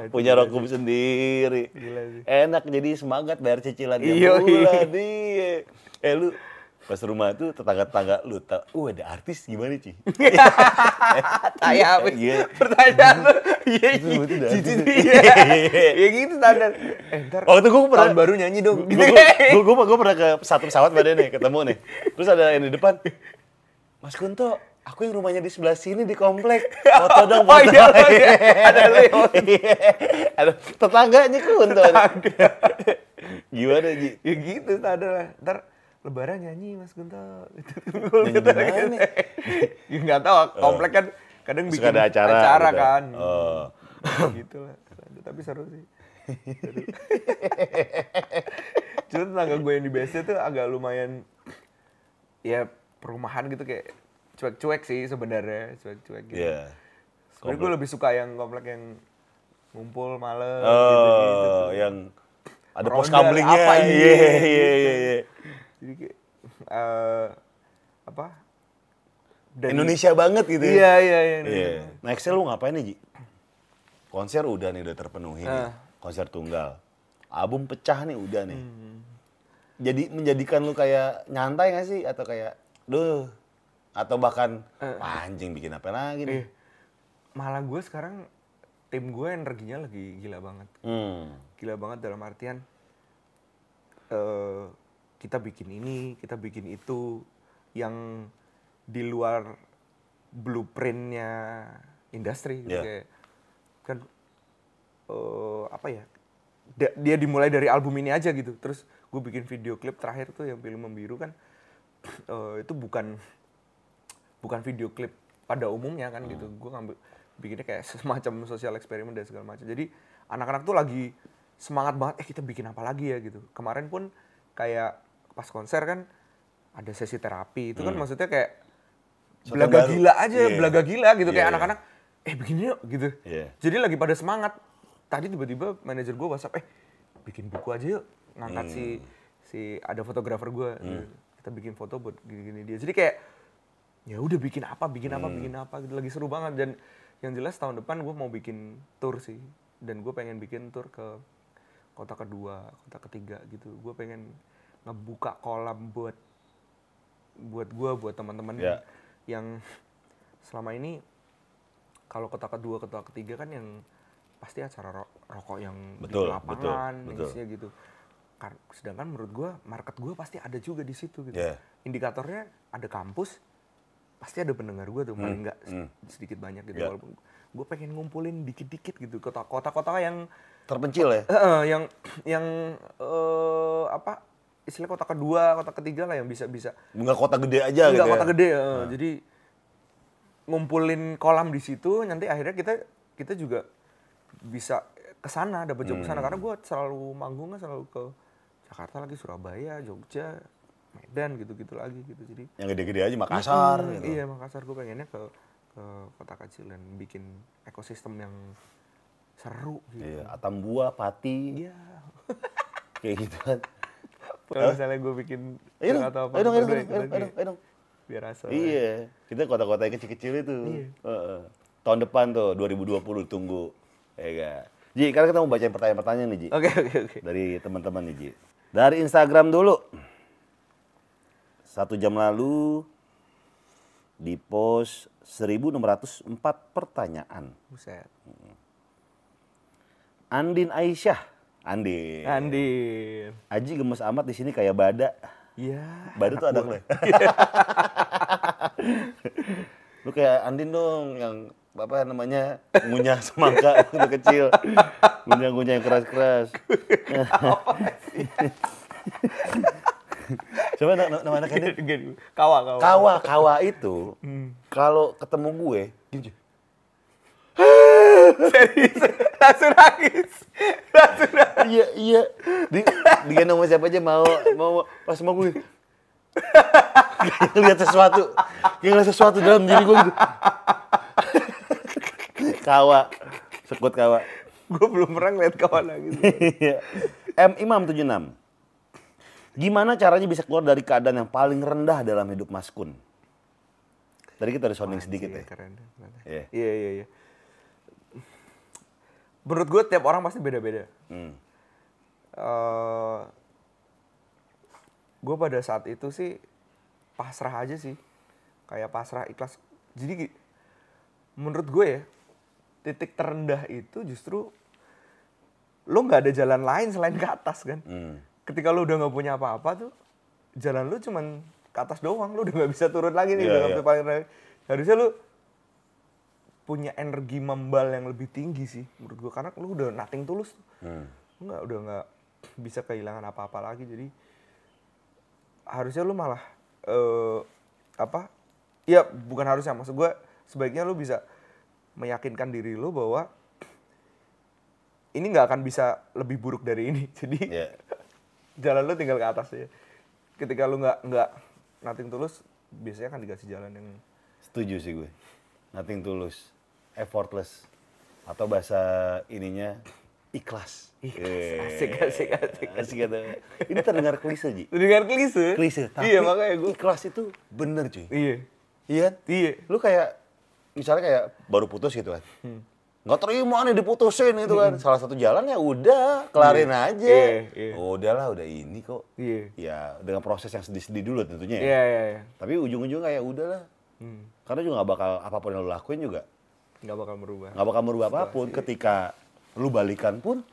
Itu Punya rokum sendiri. Gila sih. Enak jadi semangat bayar cicilan tiap Iya, bulan. Iya. Eh lu pas rumah tuh tetangga-tetangga lu tau, uh ada artis gimana Ci? Tanya apa? Iya. Pertanyaan lu. Iya, iya. Cici tuh, iya. Ya gitu standar. Eh, ntar itu gue pernah tahun baru nyanyi dong. Gue pernah ke satu pesawat pada nih ketemu nih terus ada yang di depan Mas Kunto aku yang rumahnya di sebelah sini di komplek foto dong Oh foto iya, oh iya. Ada lu. Iya. ada tetangganya Kunto gimana Ji ya gitu standar lah. Ntar lebaran nyanyi Mas Gunto. Nyanyi di mana? ya nggak tahu, komplek kan kadang Suka bikin ada acara gitu. kan. Oh. gitu lah. Tapi seru sih. Seru. Cuma tetangga gue yang di BSD tuh agak lumayan ya perumahan gitu kayak cuek-cuek sih sebenarnya, cuek-cuek gitu. Iya. Sebenarnya gue lebih suka yang komplek yang ngumpul malam gitu-gitu. Oh, yang Ada pos kamlingnya. Iya, iya, iya, iya. Jadi kayak eh, apa? Dan- Indonesia banget gitu ya. Iya, iya, iya. Iya. Nextnya lu ngapain nih, Ji? Konser udah nih, udah terpenuhi nih. Ah. Konser tunggal. Album pecah nih, udah nih. Hmm. Jadi menjadikan lu kayak nyantai gak sih? Atau kayak, duh. Atau bahkan, Eh. "Wah, anjing bikin apa lagi nih? Iya. Malah gue sekarang tim gue energinya lagi gila banget. Hmm. Gila banget dalam artian eh kita bikin ini, kita bikin itu yang di luar blueprintnya industri gitu. Iya. kayak kan eh apa ya da- dia dimulai dari album ini aja gitu. Terus gue bikin video klip terakhir tuh yang film membiru kan eh, itu bukan bukan video klip pada umumnya kan gitu. Gue ngambil bikinnya kayak semacam sosial eksperimen dan segala macam. Jadi anak-anak tuh lagi semangat banget eh kita bikin apa lagi ya? gitu. Kemarin pun kayak pas konser kan ada sesi terapi. Itu kan maksudnya kayak Sesuatu belaga baru. gila aja Iya. belaga gila gitu. Iya, kayak iya. anak-anak eh bikin yuk gitu. Iya. jadi lagi pada semangat. Tadi tiba-tiba manajer gue whatsapp eh bikin buku aja yuk. Ngangkat si Hmm. si ada fotografer gue kita bikin foto buat gini-gini dia. Jadi kayak ya udah bikin apa bikin apa Hmm. bikin apa. Gitu. Lagi seru banget. Dan yang jelas tahun depan gue mau bikin tour sih. Dan gue pengen bikin tour ke kota kedua kota ketiga gitu. Gue pengen ngebuka kolam buat buat gue buat teman-teman Ya. yang selama ini kalau kota kedua kota ketiga kan yang pasti acara ro- rokok yang Betul, di lapangan betul, betul. gitu sedangkan menurut gue market gue pasti ada juga di situ gitu Ya. indikatornya ada kampus pasti ada pendengar gue tuh paling nggak hmm. sedikit banyak gitu Ya. walaupun gue pengen ngumpulin dikit-dikit gitu kota kota-kota yang Terpencil ya? Eh, yang yang eh, apa istilah kota kedua kota ketiga lah yang bisa bisa. Enggak kota gede aja Enggak gitu kota ya? gede eh. jadi ngumpulin kolam di situ nanti akhirnya kita kita juga bisa ke sana dapat job ke sana. Karena gue selalu manggungnya selalu ke Jakarta lagi Surabaya Jogja Medan gitu-gitu lagi gitu. Jadi Yang gede-gede aja Makassar Hmm, gitu. iya Makassar gue pengennya ke ke kota kecil dan bikin ekosistem yang seru gitu. Iya, Atambua, Pati, iya. Kayak gitu kan. Kalau misalnya gue bikin Ayo dong, atau apa ayo dong, ayo dong, ayo dong, ayo dong. biar asal Iya, kita kota-kota yang kecil-kecil itu. Iya. Heeh. Tahun depan tuh 2020 tunggu. Ya kan. Ji, sekarang kita mau bacain pertanyaan-pertanyaan nih, Ji. oke oke oke Dari teman-teman nih, Ji. Dari Instagram dulu. Satu jam lalu di post 1604 pertanyaan. buset Andin Aisyah. Andin. Andin Aji gemes amat di sini kayak bada. iya Bada tuh ada lo. Lu kayak Andin dong yang apa namanya ngunyah semangka waktu kecil. Ngunyah-ngunyah yang keras-keras. Coba nama, nama anak Andin. Kawa kawa Kawa, kawa itu kalau ketemu gue, gini, serius langsung nangis langsung nangis iya iya, di, digendong sama siapa aja mau mau pas mau gue, ngeliat sesuatu, ngeliat sesuatu dalam diri gue gitu. kawa, sekut kawa. gue belum pernah ngeliat kawan nangis Iya. M Imam 76. Gimana caranya bisa keluar dari keadaan yang paling rendah dalam hidup Mas Kun? Tadi kita ada sounding sedikit ya. Iya, keren keren. Iya. iya iya iya menurut gue tiap orang pasti beda-beda Hmm. eh gue pada saat itu sih pasrah aja sih kayak pasrah ikhlas jadi menurut gue ya titik terendah itu justru lo nggak ada jalan lain selain ke atas kan Hmm. ketika lo udah nggak punya apa-apa tuh jalan lo cuman ke atas doang lo udah nggak bisa turun lagi nih udah iya. sampai paling harusnya lo punya energi membal yang lebih tinggi sih menurut gue karena lo udah nothing tulus Hmm. lu nggak udah nggak bisa kehilangan apa-apa lagi. Jadi harusnya lu malah eh apa? Ya bukan harusnya. Maksud gue sebaiknya lu bisa meyakinkan diri lu bahwa ini nggak akan bisa lebih buruk dari ini. Jadi Iya. jalan lu tinggal ke atas ya. Ketika lu nggak nggak nothing tulus biasanya kan dikasih jalan yang Setuju sih gue. Nothing tulus, effortless. Atau bahasa ininya ikhlas. Asik, asik, asik. Asik kata. Ini terdengar klise, Ji. Dengar klise? Klise, tapi Iya, makanya gue. ikhlas itu bener, cuy. Iya. Iya kan? Iya. Lu kayak, misalnya kayak baru putus gitu kan. Nggak terima nih diputusin gitu kan. Salah satu jalan ya udah, kelarin aja. Iya, iya. Oh, udahlah, udah ini kok. Iya. Ya, dengan proses yang sedih-sedih dulu tentunya ya. Iya, iya, iya. Tapi ujung-ujungnya kayak udahlah. Hmm. Karena juga nggak bakal, apa pun yang lu lakuin juga Nggak bakal merubah. nggak bakal merubah apa pun. Ketika lu balikan pun,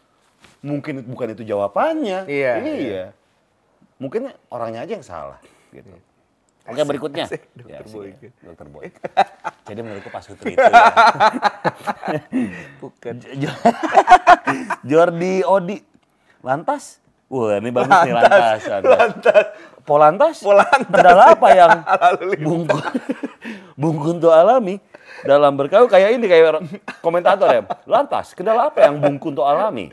mungkin bukan itu jawabannya. Iya, Iya. Mungkin orangnya aja yang salah. Gitu. Oke berikutnya. Asik, Ya, Boy. ya, Dr. Boy. Jadi menurutku Pak Sutri itu ya. Bukan. Jo- Jordi Odi. Lantas? Wah ini bagus nih lantas. Lantas. Polantas? Polantas. Kendala apa yang Bung, Bung Kunto alami dalam berkarya kayak ini kayak komentator ya. Lantas, kendala apa yang Bung Kunto alami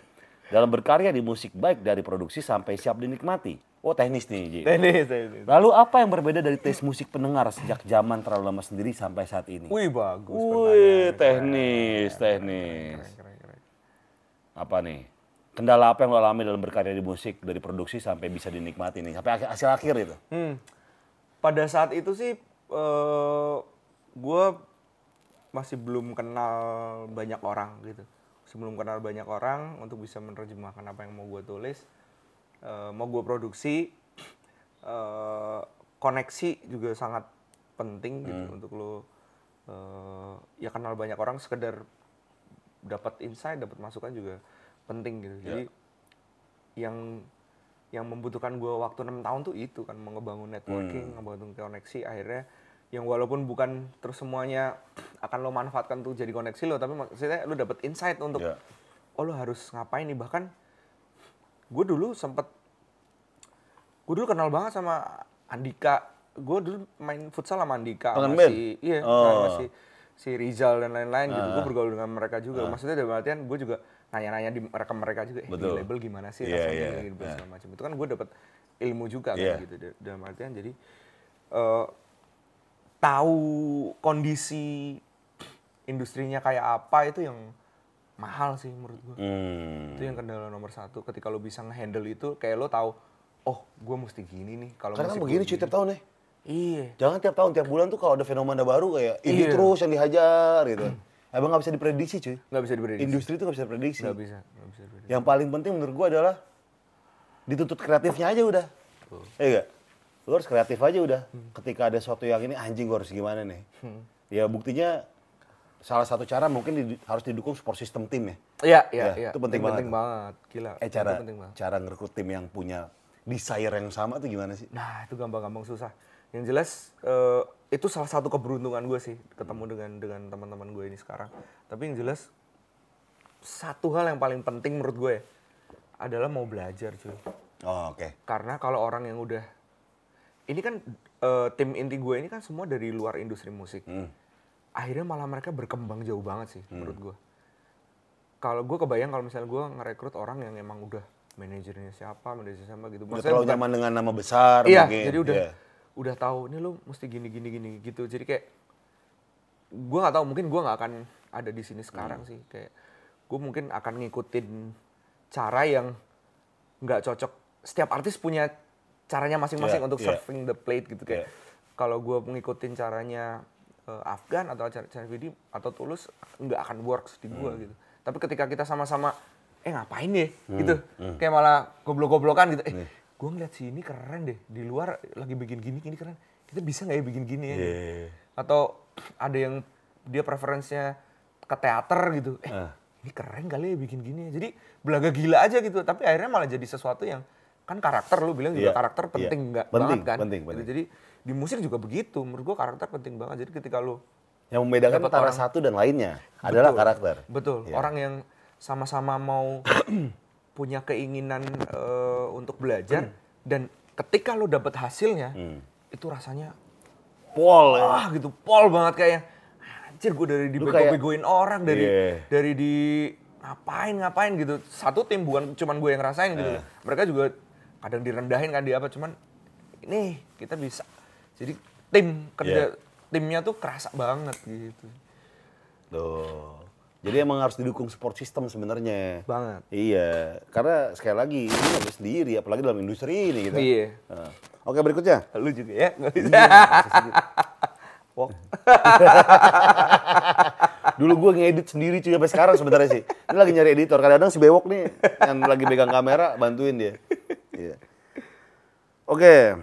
dalam berkarya di musik baik dari produksi sampai siap dinikmati? Oh teknis nih, Ji. Tenis, tenis. Lalu apa yang berbeda dari tes musik pendengar sejak zaman terlalu lama sendiri sampai saat ini? Wih, bagus. Wih, teknis, teknis. Keren, keren. Apa nih? Kendala apa yang lo alami dalam berkarya di musik dari produksi sampai bisa dinikmati nih sampai hasil akhir itu? Hmm. Pada saat itu sih eh gue masih belum kenal banyak orang gitu. Masih belum kenal banyak orang untuk bisa menerjemahkan apa yang mau gue tulis, eh, mau gue produksi. eh koneksi juga sangat penting gitu untuk lo eh, ya kenal banyak orang sekedar dapat insight, dapat masukan juga penting gitu. Jadi yang yang membutuhkan gue waktu enam tahun tuh itu kan mau ngebangun networking, ngebangun koneksi akhirnya yang walaupun bukan terus semuanya akan lo manfaatkan tuh jadi koneksi lo tapi maksudnya lo dapet insight untuk Ya. oh lo harus ngapain nih? Bahkan gue dulu sempet gue dulu kenal banget sama Andika. Gue dulu main futsal sama Andika sama si iya Oh. Ah. sama si si Rizal dan lain-lain gitu. Gue bergaul dengan mereka juga. Maksudnya dalam artian gue juga nanya-nanya di mereka mereka juga eh, di label gimana sih? Iya, rasanya iya. gitu, segala macam. Itu kan gue dapet ilmu juga kan Iya. gitu Da- dalam artian. Jadi eh, tahu kondisi industrinya kayak apa itu yang mahal sih menurut gue Hmm. itu yang kendala nomor satu ketika lo bisa ngehandle itu kayak lo tahu oh gue mesti gini nih kalau Karena kan begini cuy tiap tahun nih. iya Jangan tiap tahun, tiap bulan tuh kalau ada fenomena baru kayak ini Iya. terus yang dihajar gitu. Emang nggak bisa diprediksi cuy. nggak bisa diprediksi Industri itu nggak bisa diprediksi. nggak bisa nggak bisa diprediksi Yang paling penting menurut gua adalah dituntut kreatifnya aja udah. Iya gak? Lu harus kreatif aja udah. Ketika ada sesuatu yang ini anjing gua harus gimana nih. Ya buktinya salah satu cara mungkin di- harus didukung support system tim ya. iya iya Ya, iya itu penting banget. penting banget gila Eh cara penting banget cara ngerekrut tim yang punya desire yang sama tuh gimana sih? Nah, itu gampang-gampang susah. Yang jelas eh, itu salah satu keberuntungan gue sih ketemu dengan dengan teman-teman gue ini sekarang. Tapi yang jelas satu hal yang paling penting menurut gue adalah mau belajar cuy. Oh, oke. Karena kalau orang yang udah ini kan eh, tim inti gue ini kan semua dari luar industri musik. Hmm. Akhirnya malah mereka berkembang jauh banget sih menurut gue. Kalau gue kebayang kalau misalnya gue ngerekrut orang yang emang udah manajernya siapa, manajernya siapa gitu. Udah Maksudnya terlalu bukan- nyaman dengan nama besar Iya, mungkin. jadi udah Iya. udah tahu ini lu mesti gini gini gini gitu. Jadi kayak gua nggak tahu mungkin gua nggak akan ada di sini sekarang Hmm. sih kayak gue mungkin akan ngikutin cara yang nggak cocok. Setiap artis punya caranya masing-masing Iya, untuk iya. serving the plate gitu kayak. Iya. Kalau gua ngikutin caranya eh, Afgan atau cara cara Vidi atau Tulus nggak akan works di Hmm. gua gitu. Tapi ketika kita sama-sama eh ngapain deh gitu. Kayak malah goblok-goblokan gitu. Eh, gue ngeliat si ini keren deh. Di luar lagi bikin gini, gini keren. Kita bisa nggak ya bikin gini ya? gitu. Iya. Atau ada yang dia preferensinya ke teater gitu. Eh, Ah. ini keren kali ya bikin gini. Jadi belaga gila aja gitu. Tapi akhirnya malah jadi sesuatu yang kan karakter lu bilang juga Iya, karakter iya. penting nggak Penting, banget kan? penting, Gitu. penting. Jadi di musik juga begitu. Menurut gua karakter penting banget. Jadi ketika lu Yang membedakan antara orang- satu dan lainnya adalah Betul. karakter. Betul. Iya. Orang yang sama-sama mau punya keinginan eh, untuk belajar dan ketika lo dapet hasilnya Hmm. itu rasanya Pol ya. wah gitu pol banget kayak anjir gue dari Lu dibego-begoin orang dari Iya. dari di ngapain ngapain gitu satu tim bukan cuman gue yang ngerasain gitu Iya. mereka juga kadang direndahin kan di apa cuman ini kita bisa jadi tim kerja Iya. timnya tuh kerasa banget gitu Tuh. Jadi emang harus didukung support system sebenarnya. Banget. Iya, karena sekali lagi ini nggak bisa sendiri, apalagi dalam industri ini gitu. Iya. Nah. Oke berikutnya. Lu juga ya? Nggak bisa. Wok. Dulu gue ngedit sendiri cuy sampai sekarang sebenarnya sih. Ini lagi nyari editor. Kadang-kadang si Bewok nih yang lagi pegang kamera bantuin dia. Iya. Oke.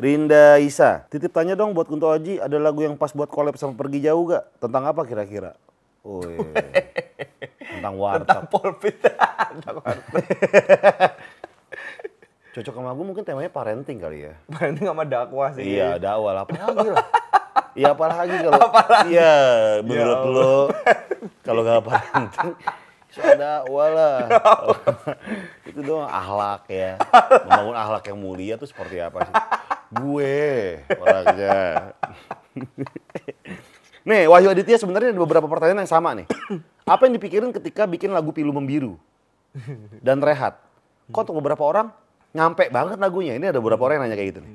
Rinda Isa, titip tanya dong buat Kunto Aji, ada lagu yang pas buat collab sama Pergi Jauh gak? Tentang apa kira-kira? Oh Tentang warteg. Polpit. Cocok sama gue mungkin temanya parenting kali ya. Berarti sama dakwah sih. Iya, dakwah lah. Apalagi lah. Iya, apalagi kalau Iya, menurut Ya lo kalau gak parenting soal dakwah lah. Itu doang ahlak ya. Membangun ahlak yang mulia tuh seperti apa sih? Gue orangnya. Nih, Wahyu Aditya sebenarnya ada beberapa pertanyaan yang sama nih. Apa yang dipikirin ketika bikin lagu Pilu Membiru? Dan Rehat? Kok untuk beberapa orang nyampe banget lagunya? Ini ada beberapa orang yang nanya kayak gitu nih.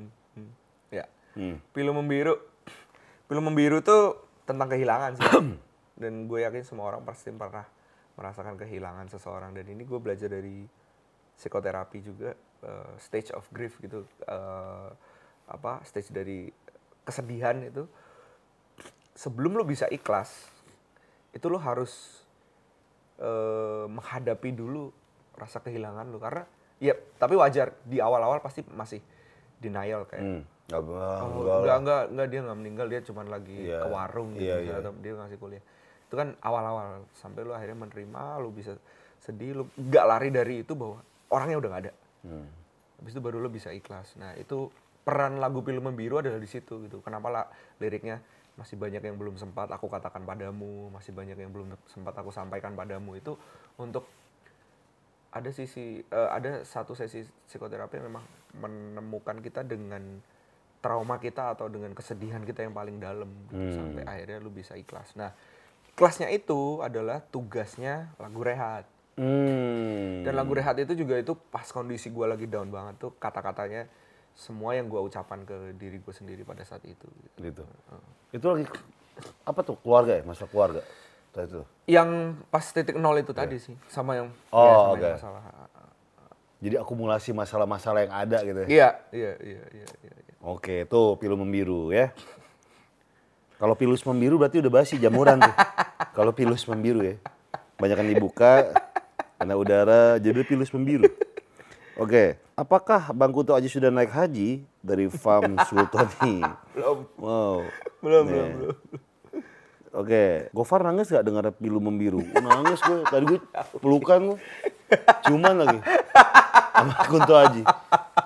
Ya. Hmm. Pilu membiru. Pilu membiru tuh tentang kehilangan sih. dan gue yakin semua orang pasti pernah merasakan kehilangan seseorang. Dan ini gue belajar dari psikoterapi juga, eh, stage of grief gitu. eh, apa stage dari kesedihan itu. Sebelum lo bisa ikhlas, itu lo harus eh, menghadapi dulu rasa kehilangan lo. Karena ya tapi wajar di awal-awal pasti masih denial kayak Hmm. Nggak, Oh, enggak, enggak, enggak, enggak, dia enggak meninggal, dia cuma lagi Iya. ke warung gitu, Iya, misalnya, iya. atau dia ngasih kuliah. Itu kan awal-awal, sampai lu akhirnya menerima, lu bisa sedih, lu nggak lari dari itu bahwa orangnya udah nggak ada. Hmm. Habis itu baru lu bisa ikhlas. Nah itu peran lagu Pilu Membiru adalah di situ gitu. Kenapa lah liriknya masih banyak yang belum sempat aku katakan padamu, masih banyak yang belum sempat aku sampaikan padamu itu untuk ada sisi eh, ada satu sesi psikoterapi yang memang menemukan kita dengan trauma kita atau dengan kesedihan kita yang paling dalam gitu, sampai akhirnya lu bisa ikhlas. Nah, ikhlasnya itu adalah tugasnya lagu rehat. Hmm. Dan lagu rehat itu juga itu pas kondisi gue lagi down banget tuh kata-katanya semua yang gue ucapkan ke diri gue sendiri pada saat itu. gitu. gitu. Itu lagi apa tuh keluarga ya, masalah keluarga. Itu. Yang pas titik nol itu tadi sih, sama yang Iya. Oh, ya, sama oke. yang masalah. Jadi akumulasi masalah-masalah yang ada gitu ya. Iya, iya, iya, iya, iya. iya. Oke, tuh pilu membiru ya. Kalau pilus membiru berarti udah basi jamuran tuh. Kalau pilus membiru ya. Banyak yang dibuka karena udara jadi pilus membiru. Oke, apakah Bang Kunto Aji sudah naik haji dari Farm Sultani? Belum, Wow. belum, Nih. belum, belum. Oke, Gofar nangis gak dengar pilu membiru? Nangis gue, tadi gue pelukan gue. Cuman lagi. Sama Kunto Aji.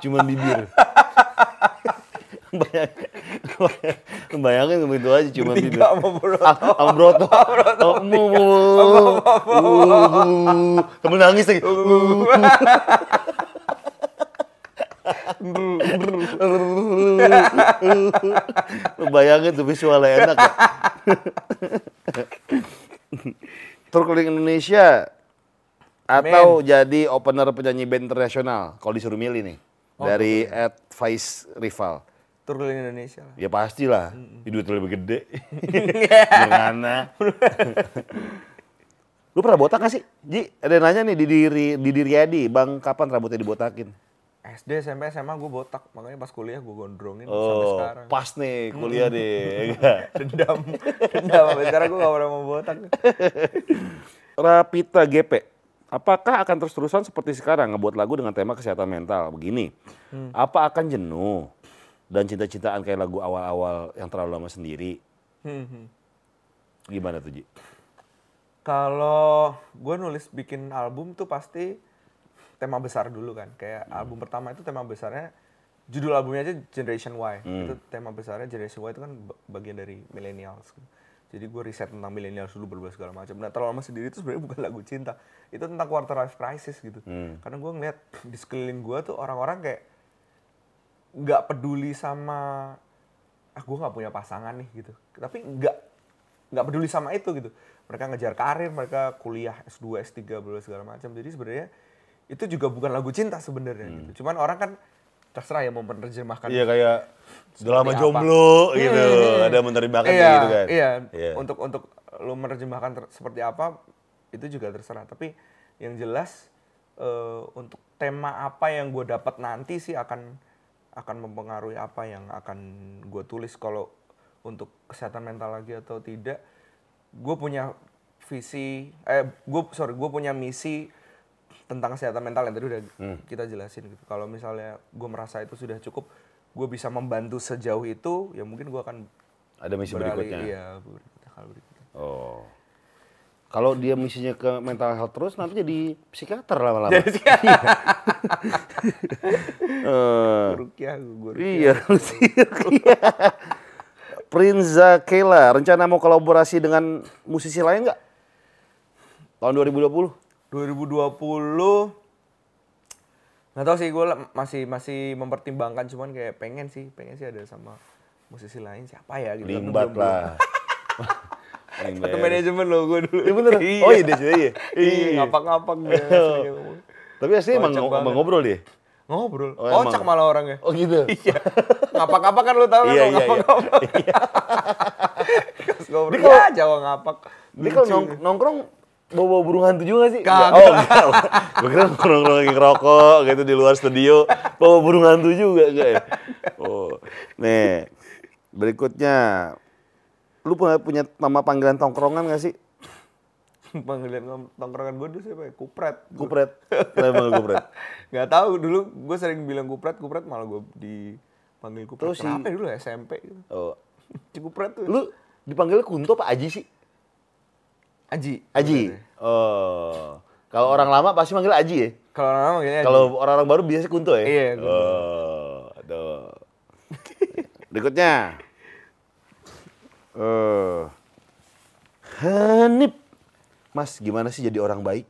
Cuman bibir. Bayangin, bayangin Kunto Aji cuman bibir. Tiga sama Broto. Ah, Sama Broto. Oh, mu, mu, uh, Temen nangis lagi. Uh. Lu bayangin tuh visualnya enak ya. Tour keliling Indonesia atau jadi opener penyanyi band internasional kalau disuruh milih nih dari Ed Vice Rival. Keliling Indonesia lah. Ya pastilah, hmm. duit lebih gede. Gimana? Lu pernah botak gak sih? Ji, ada yang nanya nih di diri di Riyadi, Bang kapan rambutnya dibotakin? SD, SMP, SMA gue botak. Makanya pas kuliah gue gondrongin sampai Oh, sekarang. pas nih kuliah deh. ya? Dendam. Dendam. Sampai sekarang gue gak pernah mau botak. Rapita GP. Apakah akan terus-terusan seperti sekarang ngebuat lagu dengan tema kesehatan mental? Begini, apa akan jenuh dan cinta-cintaan kayak lagu awal-awal yang terlalu lama sendiri? Hmm, hmm. Gimana tuh Ji? Kalau gue nulis bikin album tuh pasti tema besar dulu kan. Kayak Hmm. album pertama itu tema besarnya, judul albumnya aja Generation Y. Hmm. Itu tema besarnya Generation Y itu kan ba- bagian dari millennials. Jadi gue riset tentang millennials dulu berbagai segala macam. Nah terlalu lama sendiri itu sebenarnya bukan lagu cinta. Itu tentang quarter life crisis gitu. Hmm. Karena gue ngeliat di sekeliling gue tuh orang-orang kayak nggak peduli sama ah gue nggak punya pasangan nih gitu tapi nggak nggak peduli sama itu gitu mereka ngejar karir mereka kuliah S2 S3 berbagai segala macam jadi sebenarnya itu juga bukan lagu cinta sebenarnya gitu cuman orang kan terserah ya mau menerjemahkan Iya kayak udah lama apa. jomblo gitu, ada menerjemahkan iya, gitu kan. iya Iya. untuk untuk lu menerjemahkan ter- seperti apa itu juga terserah. Tapi yang jelas eh, untuk tema apa yang gue dapat nanti sih akan akan mempengaruhi apa yang akan gue tulis kalau untuk kesehatan mental lagi atau tidak. Gue punya visi, eh gue sorry gue punya misi tentang kesehatan mental yang tadi udah kita jelasin gitu. Kalau misalnya gue merasa itu sudah cukup, gue bisa membantu sejauh itu, ya mungkin gue akan Ada misi beralih. berikutnya. Iya, berikutnya, hal berikutnya. Oh. Kalau dia misinya ke mental health terus, nanti jadi psikiater lama-lama. Jadi sih, Eh, Rukiah, gue iya, iya. Prince Zakela, rencana mau kolaborasi dengan musisi lain nggak? Tahun 2020? 2020 nggak tahu sih gue masih masih mempertimbangkan cuman kayak pengen sih pengen sih ada sama musisi lain siapa ya gitu Limbat lah. Satu Limbat. manajemen lo gue dulu Iya bener. Oh iya dia juga iya. iya ngapak-ngapak dia aslinya ngomong. Tapi asli emang, ngobrol dia. ngobrol Oh, kocak malah orangnya Oh gitu. iya ngapak-ngapak kan lu tahu kan Iya, iya, iya. ngapak-ngapak ngobrol Dia kalau- Jawa ngapak Dia kalau nong- nongkrong bawa burung hantu juga sih? Kagak. Oh enggak. Gue kira nongkrong lagi ngerokok gitu di luar studio. Bawa burung hantu juga enggak ya? Oh. Nih. Berikutnya. Lu punya, punya nama panggilan tongkrongan gak sih? panggilan tongkrongan gue dulu siapa ya kupret Kupret. Kenapa lu kupret? nggak tahu dulu gue sering bilang kupret kupret malah gue dipanggil kupret Terus si- kenapa ya dulu SMP gitu Oh. si kupret tuh Lu dipanggil Kunto apa Aji sih? Aji Aji. Oh. Kalau orang lama pasti manggil Aji ya? kalau orang gini Aji Kalau orang-orang baru biasa Kunto ya? Iya, Kunto. Oh, aduh. Berikutnya. Eh. Hanif. Mas, gimana sih jadi orang baik?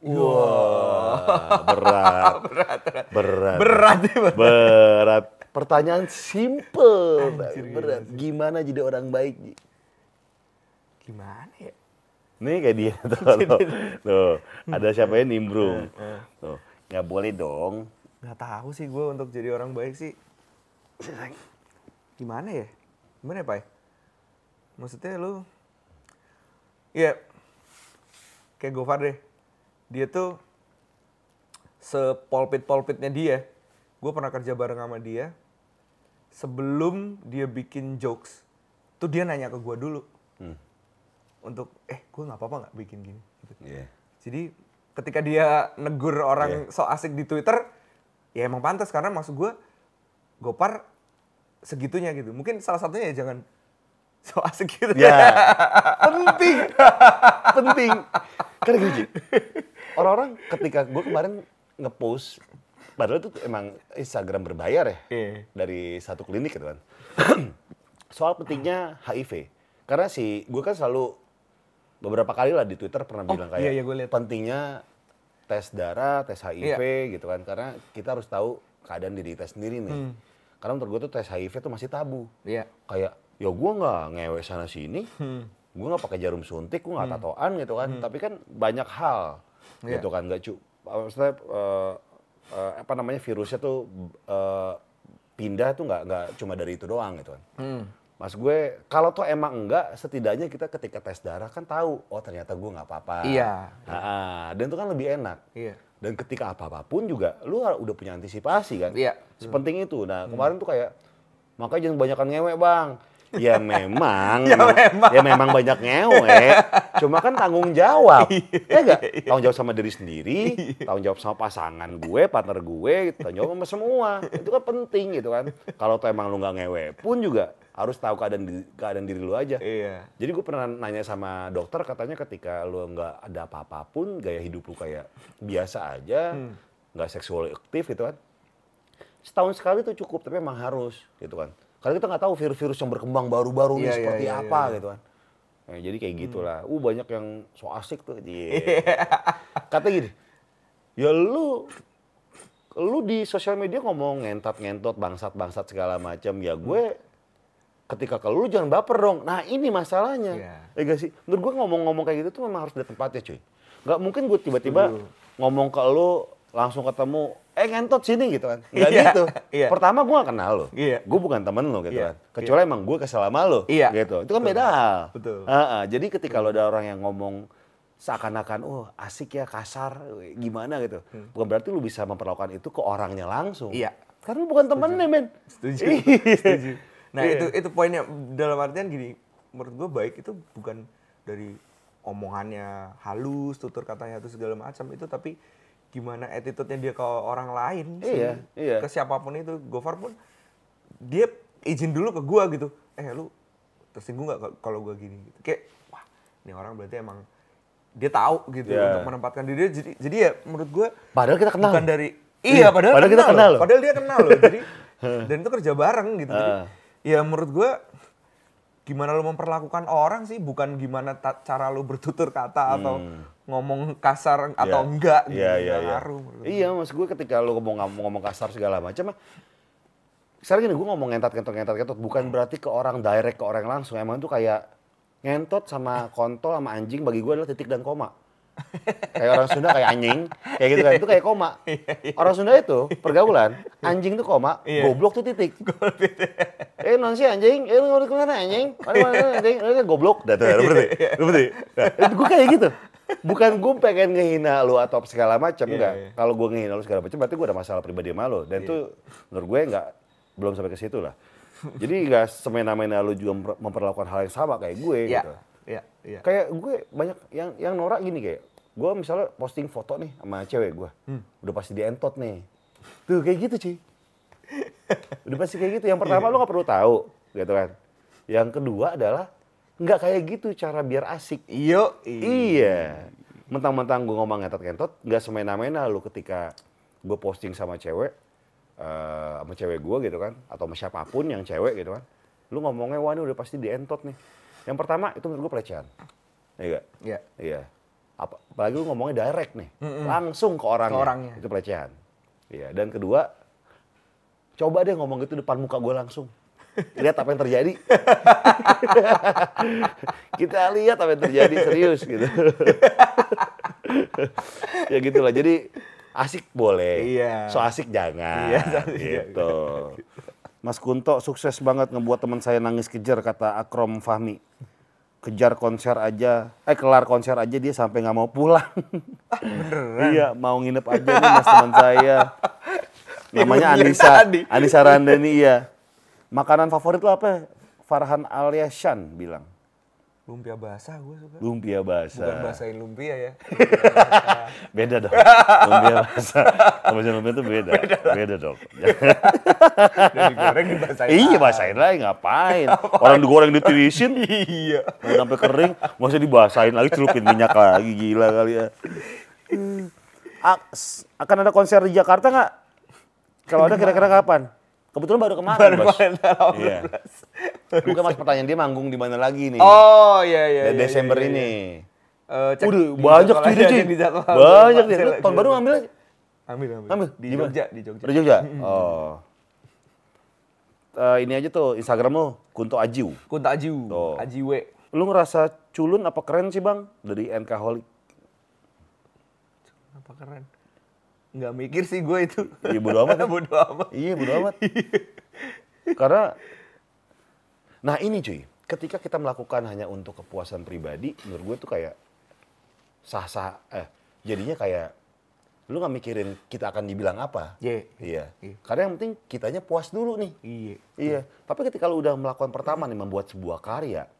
Wah, berat. berat, berat. berat Bang. Berat. Pertanyaan simple. berat. Gimana jadi orang baik? Gimana ya Nih kayak dia tuh, tuh, tuh. ada siapa ya nimbrung. Tuh, nggak boleh dong. nggak tahu sih gue untuk jadi orang baik sih gimana ya gimana ya Pai? Maksudnya lu ya kayak Gofar deh dia tuh sepolpit-polpitnya dia gue pernah kerja bareng sama dia sebelum dia bikin jokes tuh dia nanya ke gue dulu Hmm. untuk eh gue nggak apa-apa nggak bikin gini gitu. Iya. Jadi ketika dia negur orang so asik di Twitter, ya emang pantas karena maksud gue Gopar segitunya gitu. Mungkin salah satunya ya jangan so asik gitu. Ya, penting, penting. Karena gini, Ji, orang-orang ketika gue kemarin ngepost, padahal itu emang Instagram berbayar ya, Iya. dari satu klinik gitu kan. Soal pentingnya HIV. Karena si, gue kan selalu beberapa kali lah di Twitter pernah Oh, bilang kayak iya, iya, gue liat. pentingnya tes darah, tes HIV gitu kan. Karena kita harus tahu keadaan diri kita sendiri nih. Hmm. Karena menurut gue tuh tes HIV tuh masih tabu Iya. kayak ya gue nggak ngewe sana sini Hmm. gue nggak pakai jarum suntik gue nggak tatoan gitu kan tapi kan banyak hal Iya. gitu kan nggak cu maksudnya eh, eh, apa namanya virusnya tuh eh, pindah tuh nggak nggak cuma dari itu doang gitu kan Hmm. mas gue kalau tuh emang enggak setidaknya kita ketika tes darah kan tahu oh ternyata gue nggak apa-apa Iya. Ah, dan itu kan lebih enak Iya. dan ketika apa-apapun juga lu udah punya antisipasi kan. Iya. Sepenting itu. Nah, kemarin tuh kayak makanya jangan banyakan ngewe, Bang. Ya memang, Ya memang. ya memang banyak ngewe. Cuma kan tanggung jawab. ya enggak? Tanggung jawab sama diri sendiri, tanggung jawab sama pasangan gue, partner gue, tanggung jawab sama semua. Itu kan penting gitu kan. Kalau tuh emang lu nggak ngewe pun juga harus tahu keadaan diri, keadaan diri lu aja. Iya. Jadi gue pernah nanya sama dokter katanya ketika lu nggak ada apa-apa pun gaya hidup lu kayak biasa aja, Hmm. nggak seksual aktif gitu kan. Setahun sekali tuh cukup tapi emang harus gitu kan. Karena kita nggak tahu virus-virus yang berkembang baru-baru nih Iya, iya, seperti iya, apa iya. gitu kan. Nah, jadi kayak gitulah. Uh banyak yang so asik tuh. Iya. Kata gini, ya lu lu di sosial media ngomong ngentot-ngentot, bangsat-bangsat segala macam. Ya gue ketika kalau lu jangan baper dong. Nah ini masalahnya. Iya. Ya gak sih? Menurut gue ngomong-ngomong kayak gitu tuh memang harus ada tempatnya cuy. Gak mungkin gue tiba-tiba ngomong ke lu langsung ketemu, eh ngentot sini gitu kan. Nggak Iya, gitu. iya. Pertama gue gak kenal lo. Iya. Gue bukan temen lo gitu Iya, kan. Kecuali emang gue kesel sama lo. Iya. Gitu. Itu kan beda hal. Betul. Heeh, jadi ketika lo ada orang yang ngomong seakan-akan, oh asik ya kasar, gimana gitu. Bukan berarti lu bisa memperlakukan itu ke orangnya langsung. Hmm. Iya. Karena lu bukan temennya men. Setuju. Iya. Setuju. Nah Iya. itu itu poinnya dalam artian gini, menurut gue baik itu bukan dari omongannya halus, tutur katanya itu segala macam itu, tapi gimana attitude-nya dia ke orang lain sih. Iya, iya. Ke siapa pun itu, Gofar pun dia izin dulu ke gua gitu. Eh lu tersinggung nggak kalau gua gini? Gitu. Kayak wah ini orang berarti emang dia tahu gitu Iya. untuk menempatkan diri. Jadi jadi ya menurut gua Padahal kita kenal. bukan dari iya padahal, Padahal kita kenal loh. Padahal dia kenal loh. Jadi dan itu kerja bareng gitu. Jadi Ah. ya menurut gua gimana lu memperlakukan orang sih bukan gimana cara lu bertutur kata atau ngomong kasar atau Hmm. Iya. enggak gitu. Iya, iya, iya. ngaruh. Iya, maksud gue ketika lu ngomong ngomong kasar segala macam, sekarang gini gue ngomong ngentot ngentot ngentot ngentot bukan berarti ke orang direct ke orang langsung. Emang itu kayak ngentot sama kontol sama anjing bagi gue adalah titik dan koma. Kayak orang Sunda kayak anjing, kayak gitu kan. Itu kayak koma. Orang Sunda itu pergaulan, anjing itu koma, Iya. goblok tuh titik. eh non sih anjing, eh lu ke mana anjing? Mana mana anjing, lu kan goblok. Dah tuh, berarti, berarti. Nah, gue kayak gitu. Bukan gue pengen ngehina lu atau segala macam Iya, enggak. iya. Kalau gue ngehina lu segala macam berarti gue ada masalah pribadi sama lu. Dan itu menurut gue enggak belum sampai ke situ lah. Jadi enggak semena-mena lu juga memper- memperlakukan hal yang sama kayak gue Iya. gitu. Iya, iya. Kayak gue banyak yang yang norak gini kayak gue misalnya posting foto nih sama cewek gue, Hmm. udah pasti dientot nih. Tuh kayak gitu cuy. udah pasti kayak gitu. Yang pertama Iya. lu gak perlu tahu, gitu kan. Yang kedua adalah nggak kayak gitu cara biar asik. Iyo. Iya. Mentang-mentang gue ngomong ngentot-ngentot, nggak semena-mena lu ketika gue posting sama cewek, eh, sama cewek gue gitu kan, atau sama siapa pun yang cewek gitu kan, lu ngomongnya wah ini udah pasti dientot nih. Yang pertama itu menurut gue pelecehan. Iya? Iya. Iya. Apa, apalagi lu ngomongnya direct nih, langsung ke orangnya. Ke orangnya. Itu pelecehan. Iya. Dan kedua, coba deh ngomong gitu depan muka gue langsung. Lihat apa yang terjadi. Kita lihat apa yang terjadi serius gitu. ya gitulah. Jadi asik boleh. Iya. So asik jangan. Iya, so asik gitu. Mas Kunto sukses banget ngebuat teman saya nangis kejar kata Akrom Fahmi. Kejar konser aja, eh kelar konser aja dia sampai nggak mau pulang. Beneran. iya, mau nginep aja nih mas teman saya. Namanya Anissa. Anissa Randani iya. Makanan favorit lo apa? Farhan Aliashan bilang. Lumpia basah gue suka. Lumpia basah. Bukan basahin lumpia ya. Beda dong. Lumpia basah. Sama lumpia itu beda. Beda, dong. Dan digoreng dibasahin. iya, basahin lagi ngapain? Orang digoreng ditirisin, Iya. sampai kering, masa dibasahin lagi celupin minyak lagi gila kali ya. Aks- akan ada konser di Jakarta nggak? Kalau ada kira-kira kapan? Kebetulan baru kemarin, Baru Bos. kemarin, tanggal Iya. Bukan mas pertanyaan dia manggung di mana lagi nih? Oh iya iya. Dan iya, Desember iya, iya. ini. Eh, cek Udah banyak jadwal cuy. Banyak aja. tahun baru ngambil aja? Ambil ambil. Ambil? Di? Jogja, di Jogja. Di Jogja? Oh. Eh, ini aja tuh Instagram lu, Kunto Ajiu. Kunta Ajiu, Tuh. Ajiwe. Lu ngerasa culun apa keren sih bang dari NK Holic? Apa keren? Nggak mikir sih gue itu. Iya bodo amat. Bodo amat. Iya bodo amat. Karena, nah ini cuy, ketika kita melakukan hanya untuk kepuasan pribadi, menurut gue tuh kayak sah-sah, eh jadinya kayak lu nggak mikirin kita akan dibilang apa. Iya. Iya. Iya. Karena yang penting kitanya puas dulu nih. Iya. Iya. Tapi ketika lu udah melakukan pertama nih membuat sebuah karya,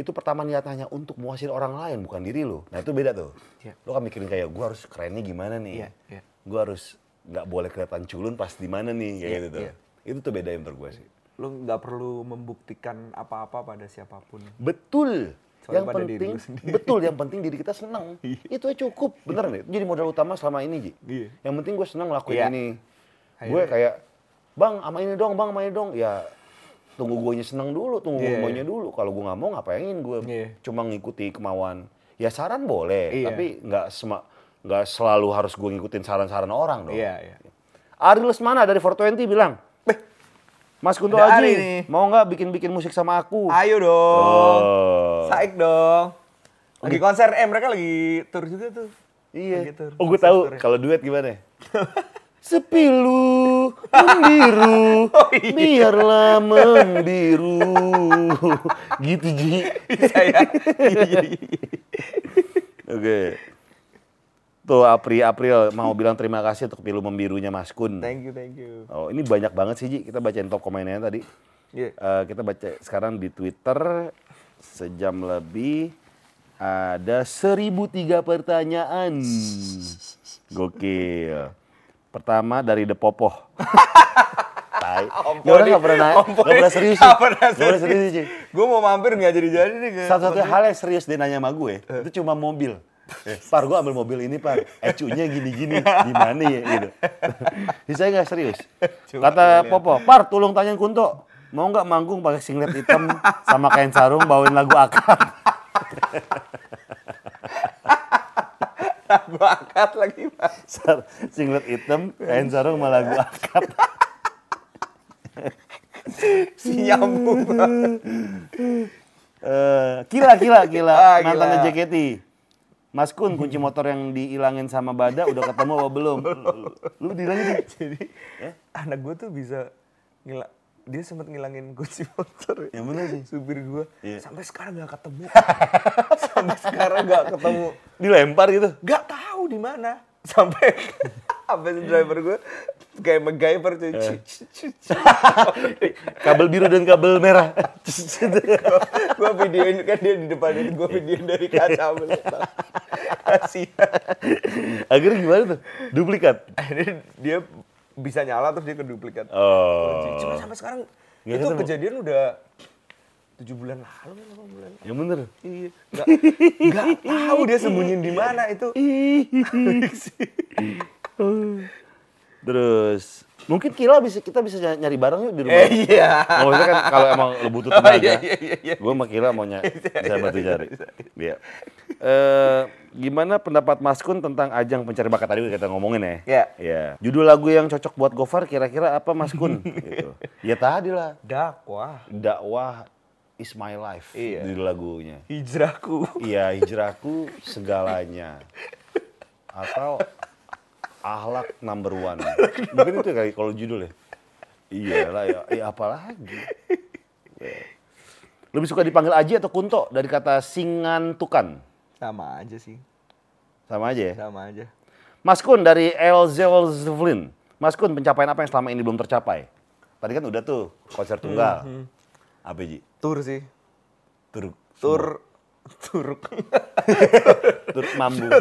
itu pertama niatnya hanya untuk muasin orang lain bukan diri lu. Nah itu beda tuh. Iya. Lu kan mikirin kayak gua harus kerennya gimana nih. Iya, iya. Gua harus nggak boleh kelihatan culun pas di mana nih kayak Iya, gitu tuh. iya. Itu tuh beda yang menurut sih. Lu nggak perlu membuktikan apa-apa pada siapa pun. Betul. Soalnya yang pada diri penting lu sendiri. betul yang penting diri kita senang. itu aja cukup. Bener nih. Jadi modal utama selama ini Ji. Iya. Yang penting gue senang ngelakuin Iya. ini. Gue kayak bang sama ini dong, bang sama ini dong. Ya tunggu gue seneng dulu, tunggu Iya, gue dulu. Kalau gue nggak mau ngapain gue Iya. cuma ngikuti kemauan. Ya saran boleh, Iya. tapi nggak sema nggak selalu harus gue ngikutin saran-saran orang dong. Iya, iya. Ari Lesmana dari 420 bilang, Mas Kunto Ada Aji, nih. mau nggak bikin-bikin musik sama aku? Ayo dong. Oh. Saik dong. Lagi konser, eh mereka lagi tour juga tuh. Iya. Oh, gue tahu kalau duet gimana. Sepilu membiru, Oh, iya. biarlah membiru. gitu Ji. Saya. Iya, iya. Oke. Tuh April April mau bilang terima kasih untuk pilu membirunya Mas Kun. Thank you, thank you. Oh ini banyak banget sih Ji. Kita bacain top komennya tadi. Iya. Eh, kita baca sekarang di Twitter sejam lebih ada 1003 pertanyaan. Gokil. Pertama dari The Popoh. Tai. Om Ya orang Podi- nggak pernah nggak Podi pernah serius. sih. pernah Nggak pernah serius. serius sih. Gue mau mampir nggak jadi-jadi nih Satu-satunya hal yang serius dia nanya sama gue, itu cuma mobil. Par, gue ambil mobil ini, Par. Ecunya gini-gini, gimana ya, gitu. Jadi saya nggak serius. Cuma Kata pilihan. Popo, Par, tolong tanyain Kunto, mau nggak manggung pakai singlet hitam sama kain sarung bawain lagu akar? Gue angkat lagi, Pak. Singlet hitam, kain sarung sama lagu akar. Si nyambung, Pak. Eh, kila, kila, kila. Ah, Mantannya. JKT. Mas Kun, kunci motor yang dihilangin sama Bada udah ketemu apa belum? Lu dihilangin di- Jadi anak gue tuh bisa ngila dia sempat ngilangin kunci motor. Yang bener sih. Supir gue Iya. sampai sekarang nggak ketemu. sampai sekarang nggak ketemu. Dilempar gitu. Nggak tahu di mana. Sampai sampai driver gue kayak MacGyver cuy. kabel biru dan kabel merah. gue videoin kan dia di depan itu gue videoin dari kaca. Kasihan. Akhirnya gimana tuh? Duplikat. Akhirnya dia bisa nyala terus dia keduplikat. Oh. Cuma sampai sekarang Nggak itu ketemu. kejadian udah tujuh bulan lalu, delapan bulan. Yang bener. Iya. Nggak, nggak tahu dia sembunyiin di mana itu. Terus mungkin Kila bisa kita bisa ny- nyari bareng yuk di rumah. Eh iya. Oh, maksudnya kan kalau emang lu butuh Oh, tenaga, iya, iya, iya, iya. gue sama Kila mau ny- bisa bantu cari. Iya. Eh, gimana pendapat Mas Kun tentang ajang pencari bakat tadi kita ngomongin ya? Iya. Iya. Judul lagu yang cocok buat Gofar kira-kira apa Mas Kun? gitu. Ya tadi lah. Dakwah. Dakwah is my life Iya. judul lagunya. Hijrahku. Iya, hijrahku segalanya. Atau ahlak number one. Mungkin itu kali kalau judul ya. Iya lah ya, ya apalagi. Lebih suka dipanggil Aji atau Kunto dari kata singantukan? Sama aja sih. Sama aja ya. Sama aja. Mas Kun dari El Zelzvlin. Mas Kun, pencapaian apa yang selama ini belum tercapai? Tadi kan udah tuh konser tunggal. Apa Ji? Tur sih. Tur, Tur. Turuk. tur mambu.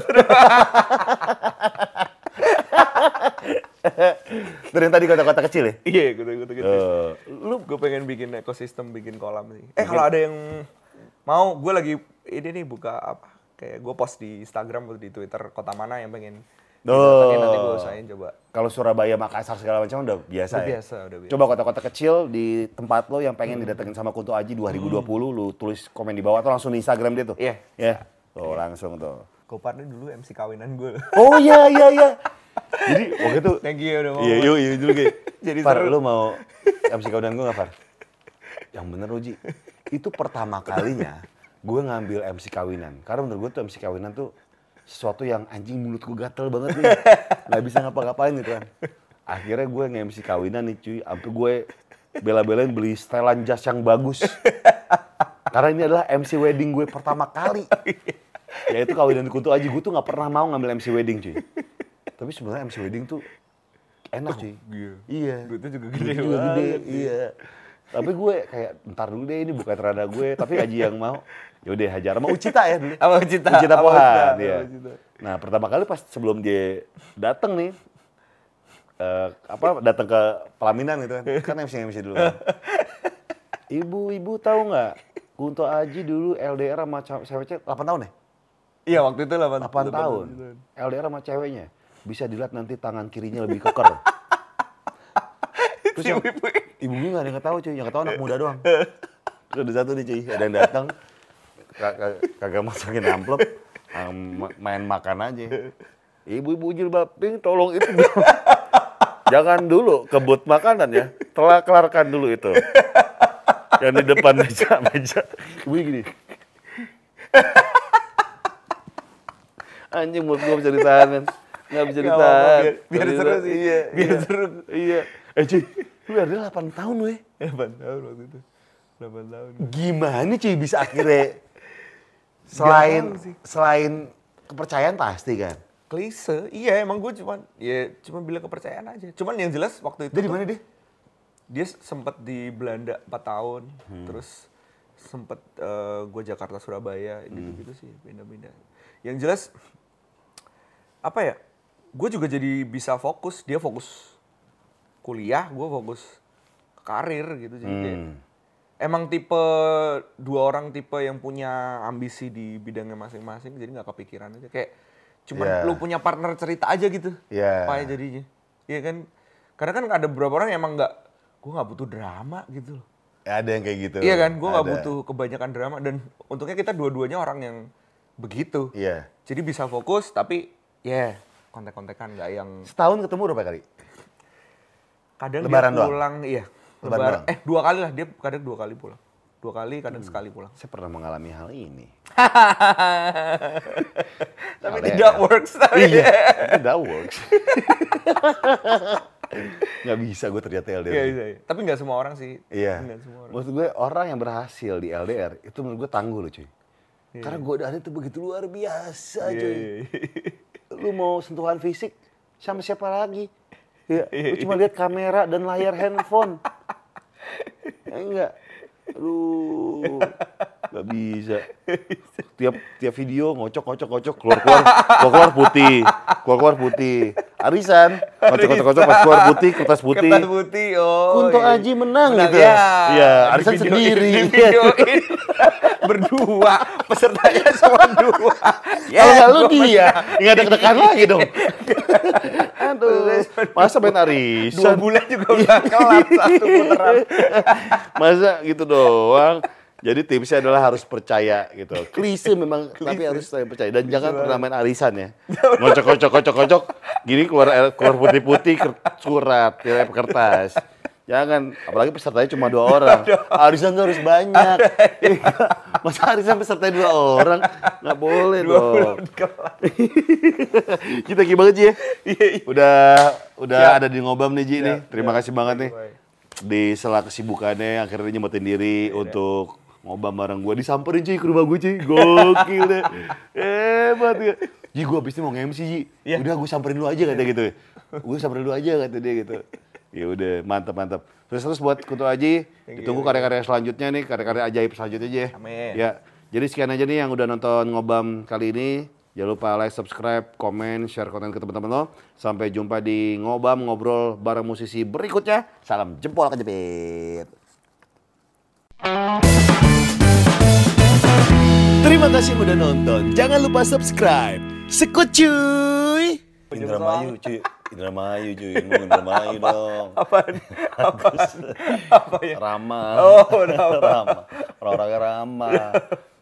Tur yang tadi kota-kota kecil ya? Iya, gitu gitu. Eh, Lu gue pengen bikin ekosistem, bikin kolam sih. Eh kalau ada yang mau, gue lagi ini nih buka apa? Kayak gue post di Instagram atau di Twitter kota mana yang pengen didatengin, nanti gue usahain coba. Kalau Surabaya, Makassar segala macam udah biasa Udah ya? biasa, udah biasa. Coba kota-kota kecil di tempat lo yang pengen didatengin sama Kunto Aji 2020, lu tulis komen di bawah atau langsung di Instagram dia tuh? Iya. Ya, tuh langsung tuh. Gopar ini dulu MC kawinan gue. Oh iya, iya, iya. Jadi waktu itu, Thank you udah mau. iya, yuk, iya dulu kayak, Jadi Far, seru. lu mau MC kawinan gue gak, Far? Yang bener, Uji. Itu pertama kalinya gue ngambil MC kawinan. Karena menurut gue tuh MC kawinan tuh sesuatu yang anjing mulut gue gatel banget nih. Gak bisa ngapa-ngapain gitu kan. Akhirnya gue nge-MC kawinan nih cuy. Sampai gue bela-belain beli setelan jas yang bagus. Karena ini adalah MC wedding gue pertama kali. Ya itu kawinan di Kunto Aji. Gue tuh gak pernah mau ngambil MC wedding cuy. Tapi sebenarnya MC wedding tuh enak cuy. iya. Iya. Duitnya juga Duitnya gede juga gede. banget. Iya. Tapi gue kayak ntar dulu deh ini bukan terada gue. Tapi Aji yang mau. Yaudah hajar sama Ucita ya dulu. Sama Ucita, Ucita Pohan. Ucita, Iya. Nah pertama kali pas sebelum dia datang nih. eh, apa datang ke pelaminan gitu kan. Kan MC MC dulu kan. Ibu, ibu tahu nggak? Kunto Aji dulu LDR sama cewek 8 tahun ya? Iya waktu itu 8, 8 tahun. LDR sama ceweknya. Bisa dilihat nanti tangan kirinya lebih keker. Terus yang, ibu gue gak ada yang ketahu cuy, yang ketahu anak muda doang. Terus ada satu nih cuy, ada yang datang, kagak masukin amplop, ah, ma- main makan aja. Ibu-ibu jilbab pink, tolong itu. Jangan dulu kebut makanan ya, telah kelarkan dulu itu. Yang di depan meja, meja. Ibu gini. Anjing mulut gua bisa ditahan kan. Nggak bisa ditahan. biar- biar seru sih. Iya, Biar iya. seru. Iya. Eh cuy, lu ada 8 tahun ya. 8 tahun waktu itu. 8 tahun. Gimana cuy bisa akhirnya selain selain kepercayaan pasti kan. Klise, iya emang gue cuman ya cuma bilang kepercayaan aja. Cuman yang jelas waktu itu Dia di mana dia? dia sempat di Belanda 4 tahun, Hmm. terus sempat gue Jakarta Surabaya Hmm. gitu gitu sih pindah-pindah. Yang jelas apa ya? Gue juga jadi bisa fokus, dia fokus kuliah, gue fokus karir gitu jadi kayak Hmm. Emang tipe dua orang tipe yang punya ambisi di bidangnya masing-masing jadi nggak kepikiran aja kayak cuman Iya. lu punya partner cerita aja gitu Iya. apa ya jadinya iya kan karena kan ada beberapa orang yang emang nggak gue nggak butuh drama gitu loh Ya, ada yang kayak gitu. iya kan gue nggak butuh kebanyakan drama dan untungnya kita dua-duanya orang yang begitu Iya. jadi bisa fokus tapi ya kontek-kontekan nggak yang Setahun ketemu berapa kali? kadang Lebaran dia doang? pulang iya Lebaran eh dua kali lah dia kadang dua kali pulang dua kali kadang sekali pulang Saya pernah mengalami hal ini. tapi tidak works tapi iya, that works. Nggak bisa gue ternyata LDR. Iya, iya, iya. tapi nggak semua orang sih Iya. nggak semua orang Maksud gue orang yang berhasil di LDR itu menurut gue tangguh loh cuy. Karena godaan itu begitu luar biasa Iya, cuy. iya, iya. Lu mau sentuhan fisik sama siapa lagi? Ya, lu cuma lihat kamera dan layar handphone. Ya, enggak. Aduh, nggak bisa. Tiap tiap video ngocok ngocok ngocok keluar keluar keluar keluar putih, keluar keluar putih. Arisan, ngocok ngocok ngocok pas keluar putih, kertas putih. Kertas putih, oh. Kunto iya. Aji menang, Menang, gitu. ya. Iya, arisan Di sendiri. Di videoin. Berdua, pesertanya cuma dua. Kalau nggak lu dia, nggak ada kedekan lagi dong. Aduh, masa main Dua arisan? bulan juga udah kelar satu putaran. Masa gitu doang. Jadi tipsnya adalah harus percaya gitu. Klise memang, tapi harus saya percaya. Dan jangan pernah main arisan ya. Ngocok, kocok, kocok, kocok. Gini keluar keluar putih-putih surat, tirai kertas. Jangan, apalagi pesertanya cuma dua orang. Arisan tuh harus banyak. Masa arisan pesertanya dua orang? Nggak boleh dong. Kita gimana banget Ji ya? Udah udah Siap. ada di ngobam nih Ji nih. Siap, Terima siap. kasih banget nih. Di sela kesibukannya akhirnya nyempetin diri Iya, untuk ngobam bareng gue. Disamperin cuy ke rumah gue cuy. Gokil deh. Hebat ya. Ji gue abis ini mau nge-MC Ji. Iya. Udah gue samperin lu aja kata gitu. Gue samperin lu aja kata dia gitu. Ya udah mantap mantap. Terus terus buat Kutu Aji, ditunggu karya-karya selanjutnya nih, karya-karya ajaib selanjutnya aja ya. Amin. Ya, jadi sekian aja nih yang udah nonton ngobam kali ini. Jangan lupa like, subscribe, komen, share konten ke teman-teman lo. Sampai jumpa di ngobam ngobrol bareng musisi berikutnya. Salam jempol kejepit. Terima kasih udah nonton. Jangan lupa subscribe. Sekut cuy. Indramayu cuy. Indramayu cuy. Ngomong Indramayu dong. Apa? Apa? Apa ya? Ramah. Oh, ramah. ramah. Orang-orangnya ramah.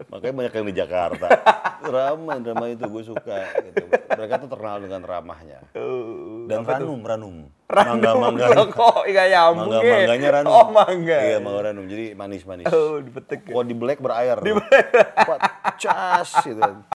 Makanya banyak yang di Jakarta. Ramah, Indramayu itu gue suka. Gitu. Mereka tuh terkenal dengan ramahnya. Oh, Dan apa tuh? ranum, ranum. Ranum Mangga-mangga. dong, kok nggak nyambung Mangga, ya? mangganya ranum. Oh, mangga. Iya, mangga ranum. Jadi manis-manis. Oh, dipetek ya? Kalau di black berair. Pak, cas gitu.